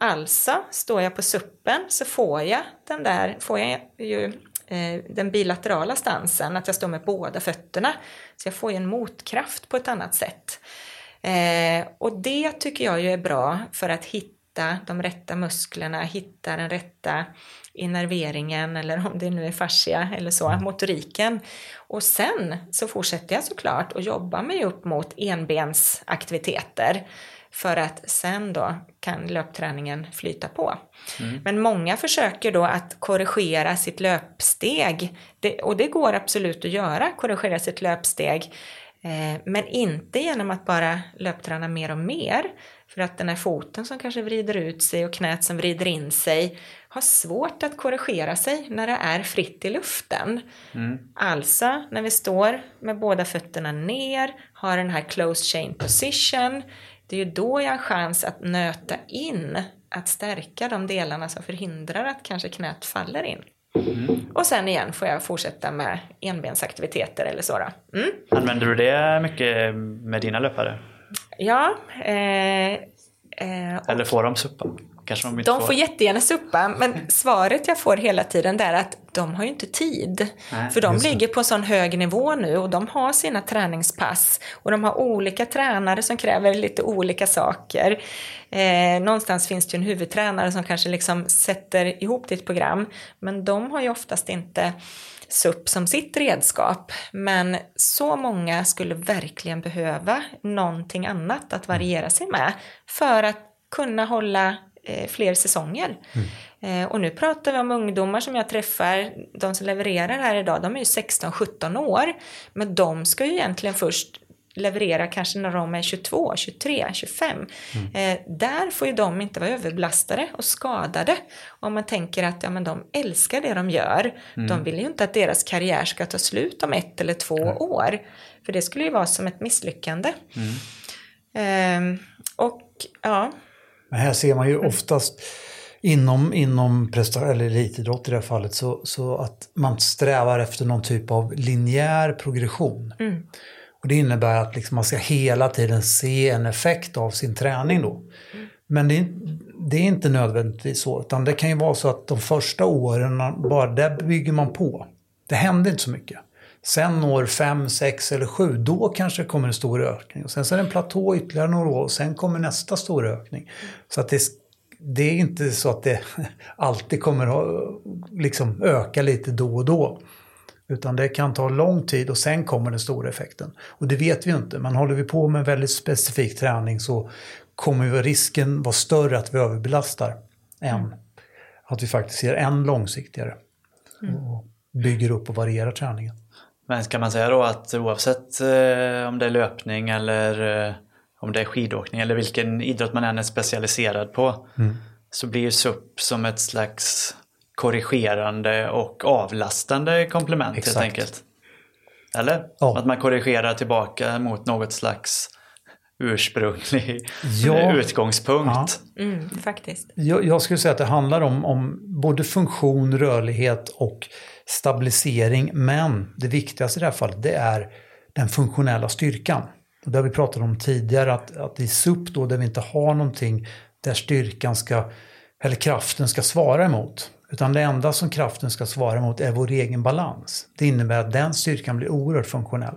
Alltså, står jag på suppen så får jag den där, får jag ju eh, Eh, den bilaterala stansen, att jag står med båda fötterna. Så jag får ju en motkraft på ett annat sätt. Eh, och det tycker jag ju är bra för att hitta de rätta musklerna, hitta den rätta innerveringen eller om det nu är fascia eller så, motoriken. Och sen så fortsätter jag såklart att jobba mig upp mot enbensaktiviteter för att sen då kan löpträningen flyta på. Men många försöker då att korrigera sitt löpsteg det, och det går absolut att göra, korrigera sitt löpsteg Eh, men inte genom att bara löpträna mer och mer. För att den här foten som kanske vrider ut sig och knät som vrider in sig har svårt att korrigera sig när det är fritt i luften. Alltså när vi står med båda fötterna ner, har den här closed chain position. Det är ju då jag har chans att nöta in, att stärka de delarna som förhindrar att kanske knät faller in. Och sen igen får jag fortsätta med enbensaktiviteter eller så. Mm. Använder du det mycket med dina löpare? Ja, eh, eh, Eller får de suppa? Kanske de inte de får jättegärna suppa, men svaret jag får hela tiden är att de har ju inte tid. Nej, för de ligger på en sån hög nivå nu och de har sina träningspass och de har olika tränare som kräver lite olika saker. Eh, någonstans finns det ju en huvudtränare som kanske liksom sätter ihop ditt program, men de har ju oftast inte SUP som sitt redskap. Men så många skulle verkligen behöva någonting annat att variera sig med för att kunna hålla eh, fler säsonger. Eh, och nu pratar vi om ungdomar som jag träffar, de som levererar här idag, de är ju 16-17 år. Men de ska ju egentligen först leverera kanske när de är 22, 23, 25. Eh, där får ju de inte vara överbelastade och skadade. Om man tänker att ja, men de älskar det de gör. De vill ju inte att deras karriär ska ta slut om ett eller två år. För det skulle ju vara som ett misslyckande. Ehm, och ja, Men här ser man ju oftast inom, inom presta- eller elitidrott i det här fallet så, så att man strävar efter någon typ av linjär progression. Och det innebär att liksom man ska hela tiden se en effekt av sin träning då. Men det är, det är inte nödvändigtvis så, utan det kan ju vara så att de första åren, bara där bygger man på. Det händer inte så mycket. Sen år 5, 6 eller 7, då kanske det kommer en stor ökning. Och sen så är det en platå ytterligare några år och sen kommer nästa stora ökning. Så att det, det är inte så att det alltid kommer att liksom öka lite då och då. Utan det kan ta lång tid och sen kommer den stora effekten. Och det vet vi ju inte. Men håller vi på med väldigt specifik träning så kommer risken vara större att vi överbelastar än att vi faktiskt ser än långsiktigare. Och bygger upp och varierar träningen. Men kan man säga då att oavsett eh, om det är löpning eller eh, om det är skidåkning eller vilken idrott man än är specialiserad på så blir ju SUP som ett slags korrigerande och avlastande komplement Exakt. helt enkelt. Eller? Ja. Att man korrigerar tillbaka mot något slags ursprunglig Ja. utgångspunkt. Mm, faktiskt. Jag, jag skulle säga att det handlar om, om både funktion, rörlighet och stabilisering. Men det viktigaste i det här fallet det är den funktionella styrkan. Och det har vi pratat om tidigare att, att i SUP då där vi inte har någonting där styrkan ska, eller kraften ska svara emot. Utan det enda som kraften ska svara emot är vår egen balans. Det innebär att den styrkan blir oerhört funktionell.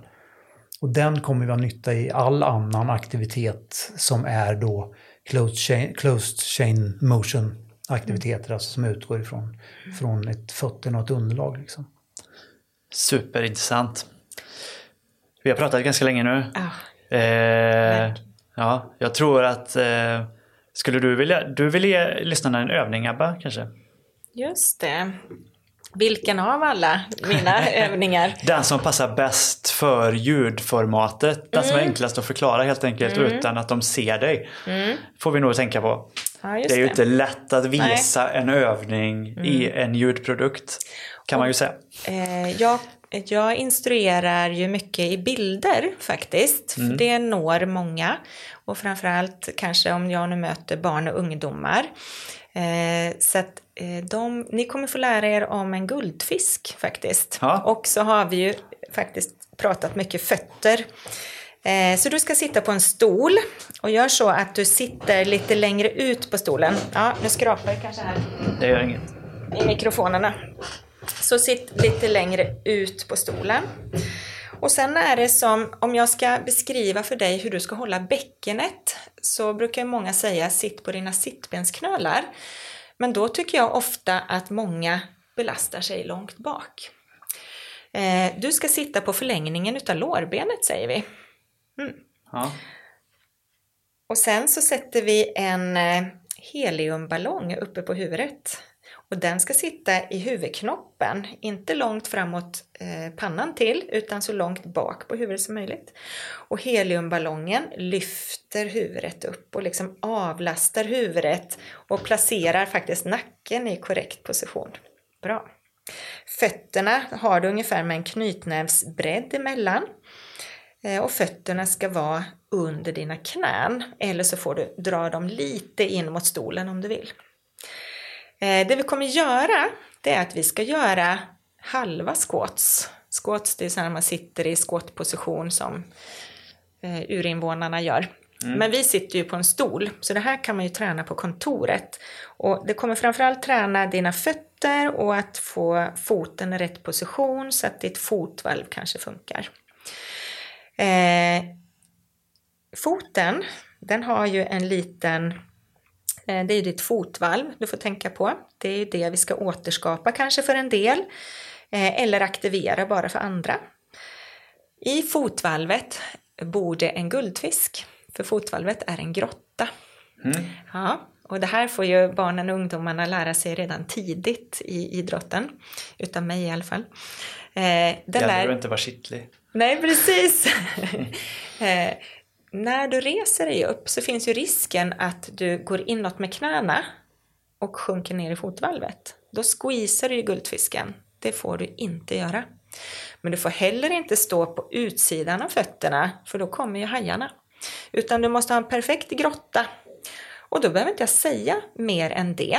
Och den kommer vi ha nytta i all annan aktivitet som är då closed chain, closed chain motion aktiviteter, alltså som utgår ifrån från ett fötterna och ett underlag. Liksom. Superintressant. Vi har pratat ganska länge nu. Ja. Eh, ja, jag tror att eh, skulle du vilja, du vill ge lyssnarna en övning Abba kanske? Just det. Vilken av alla mina övningar? Den som passar bäst för ljudformatet. Den som är enklast att förklara helt enkelt utan att de ser dig. Får vi nog tänka på. Ja, Det är ju det. inte lätt att visa en övning i en ljudprodukt. Kan man ju säga. Eh, jag, jag instruerar ju mycket i bilder faktiskt. För det når många. Och framförallt kanske om jag nu möter barn och ungdomar. Eh, så att eh, de, ni kommer få lära er om en guldfisk faktiskt. Ja. Och så har vi ju faktiskt pratat mycket fötter. Eh, Så du ska sitta på en stol och gör så att du sitter lite längre ut på stolen. Ja, nu skrapar jag kanske här Det gör inget. i mikrofonerna. Så sitt lite längre ut på stolen. Och sen är det som, om jag ska beskriva för dig hur du ska hålla bäckenet, så brukar många säga sitt på dina sittbensknölar. Men då tycker jag ofta att många belastar sig långt bak. Eh, du ska sitta på förlängningen utav lårbenet säger vi. Ja. Och sen så sätter vi en eh, heliumballong uppe på huvudet. Och den ska sitta i huvudknoppen, inte långt framåt eh, pannan till, utan så långt bak på huvudet som möjligt. Och heliumballongen lyfter huvudet upp och liksom avlastar huvudet och placerar faktiskt nacken i korrekt position. Bra. Fötterna har du ungefär med en knytnävsbredd emellan. Eh, Och fötterna ska vara under dina knän eller så får du dra dem lite in mot stolen om du vill. Eh, Det vi kommer göra det är att vi ska göra halva squats. Squats det är så när man sitter i squatposition som eh, urinvånarna gör. Men vi sitter ju på en stol, så det här kan man ju träna på kontoret. Och det kommer framförallt träna dina fötter och att få foten i rätt position så att ditt fotvalv kanske funkar. Eh, foten, den har ju en liten, eh, det är ju ditt fotvalv du får tänka på. Det är ju det vi ska återskapa kanske för en del, eh, eller aktivera bara för andra. I fotvalvet bor det en guldfisk, för fotvalvet är en grotta. Ja, och det här får ju barnen och ungdomarna lära sig redan tidigt i idrotten, utav mig i alla fall. Eh, den Gäller lär- det att inte vara kittlig. Nej, precis. eh, när du reser dig upp så finns ju risken att du går inåt med knäna och sjunker ner i fotvalvet. Då squeezar du ju guldfisken. Det får du inte göra. Men du får heller inte stå på utsidan av fötterna för då kommer ju hajarna. Utan du måste ha en perfekt grotta. Och då behöver inte jag säga mer än det.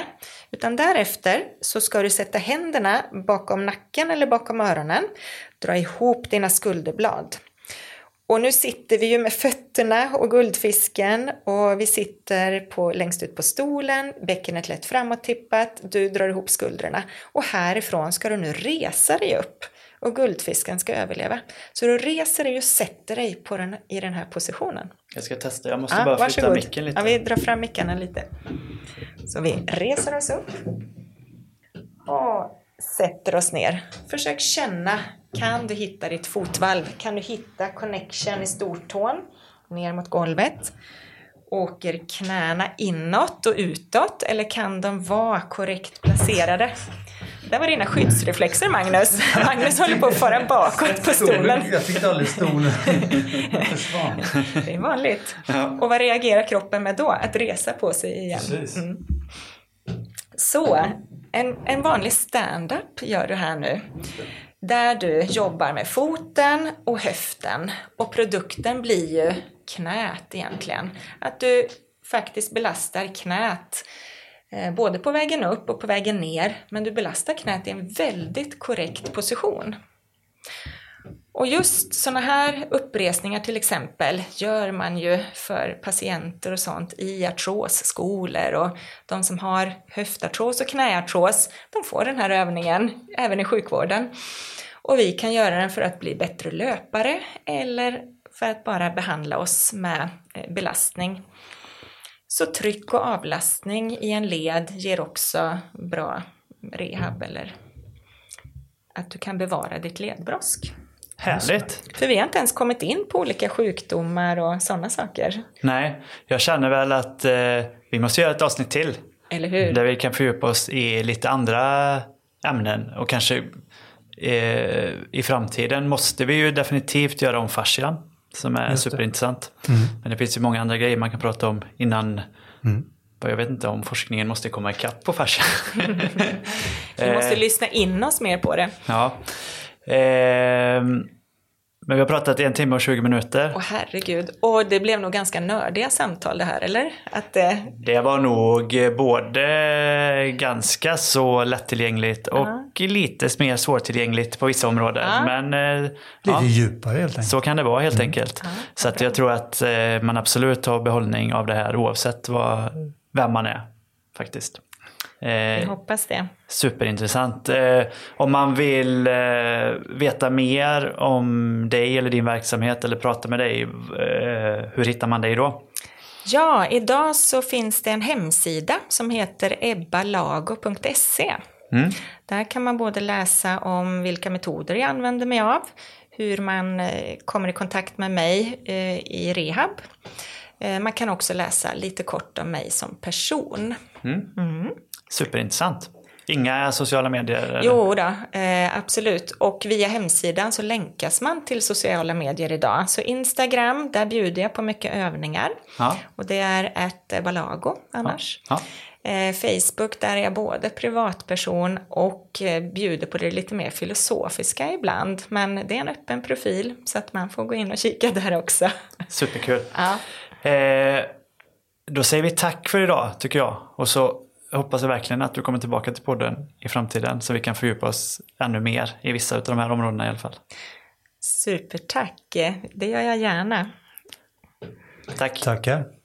Utan därefter så ska du sätta händerna bakom nacken eller bakom öronen. Dra ihop dina skulderblad. Och nu sitter vi ju med fötterna och guldfisken och vi sitter på, längst ut på stolen, bäckenet lätt framåt-tippat, du drar ihop skuldrorna. Och härifrån ska du nu resa dig upp och guldfisken ska överleva. Så du reser dig och sätter dig på den, i den här positionen. Jag ska testa. Jag måste Ja, bara flytta varsågod. micken lite. Ja, vi drar fram mickarna lite. Så vi reser oss upp. Och sätter oss ner. Försök känna, kan du hitta ditt fotvalv? Kan du hitta connection i stortån? Ner mot golvet. Åker knäna inåt och utåt eller kan de vara korrekt placerade? Där var dina skyddsreflexer Magnus. Magnus håller på att fara bakåt på stolen. Jag tyckte aldrig stolen försvann. Det är vanligt. Och vad reagerar kroppen med då? Att resa på sig igen. Mm. Så, en, en vanlig stand-up gör du här nu. Där du jobbar med foten och höften och produkten blir ju knät egentligen. Att du faktiskt belastar knät eh, Eh, både på vägen upp och på vägen ner men du belastar knät i en väldigt korrekt position. Och just sådana här uppresningar till exempel gör man ju för patienter och sånt i artrosskolor och de som har höftartros och knäartros, de får den här övningen även i sjukvården. Och vi kan göra den för att bli bättre löpare eller för att bara behandla oss med eh, belastning. Så tryck och avlastning i en led ger också bra rehab eller att du kan bevara ditt ledbrosk. Härligt. För vi har inte ens kommit in på olika sjukdomar och sådana saker. Nej, jag känner väl att eh, vi måste göra ett avsnitt till. Eller hur? Där vi kan fördjupa oss i lite andra ämnen och kanske eh, i framtiden måste vi ju definitivt göra om fascian som är superintressant. Mm. Men det finns ju många andra grejer man kan prata om innan mm. Jag vet inte om forskningen måste komma ikapp på fascian. vi måste lyssna in oss mer på det. Ja. Eh, men vi har pratat i en timme och 20 minuter. Åh herregud. Och det blev nog ganska nördiga samtal det här, eller? Att, eh... Det var nog både ganska så lättillgängligt och uh -huh. lite mer svårtillgängligt på vissa områden. Uh -huh. Men, eh, lite djupare helt enkelt. Så kan det vara helt mm. enkelt. Uh -huh. Så att jag tror att eh, man absolut har behållning av det här oavsett vad, vem man är. Faktiskt. Vi hoppas det. Superintressant. Eh, om man vill eh, veta mer om dig eller din verksamhet eller prata med dig, eh, hur hittar man dig då? Ja, idag så finns det en hemsida som heter ebbalago.se. Mm. Där kan man både läsa om vilka metoder jag använder mig av, hur man kommer i kontakt med mig i rehab. Man kan också läsa lite kort om mig som person. Mm. Mm. Superintressant. Inga sociala medier? Jo då, eh, absolut. Och via hemsidan så länkas man till sociala medier idag. Så Instagram, där bjuder jag på mycket övningar. Ja. Och det är ett balago annars. Ja. Ja. Eh, Facebook, där är jag både privatperson och eh, bjuder på det lite mer filosofiska ibland. Men det är en öppen profil så att man får gå in och kika där också. Superkul. Ja. Eh, då säger vi tack för idag tycker jag. Och så jag hoppas verkligen att du kommer tillbaka till podden i framtiden så vi kan fördjupa oss ännu mer i vissa av de här områdena i alla fall. Supertack, det gör jag gärna. Tack. Tackar.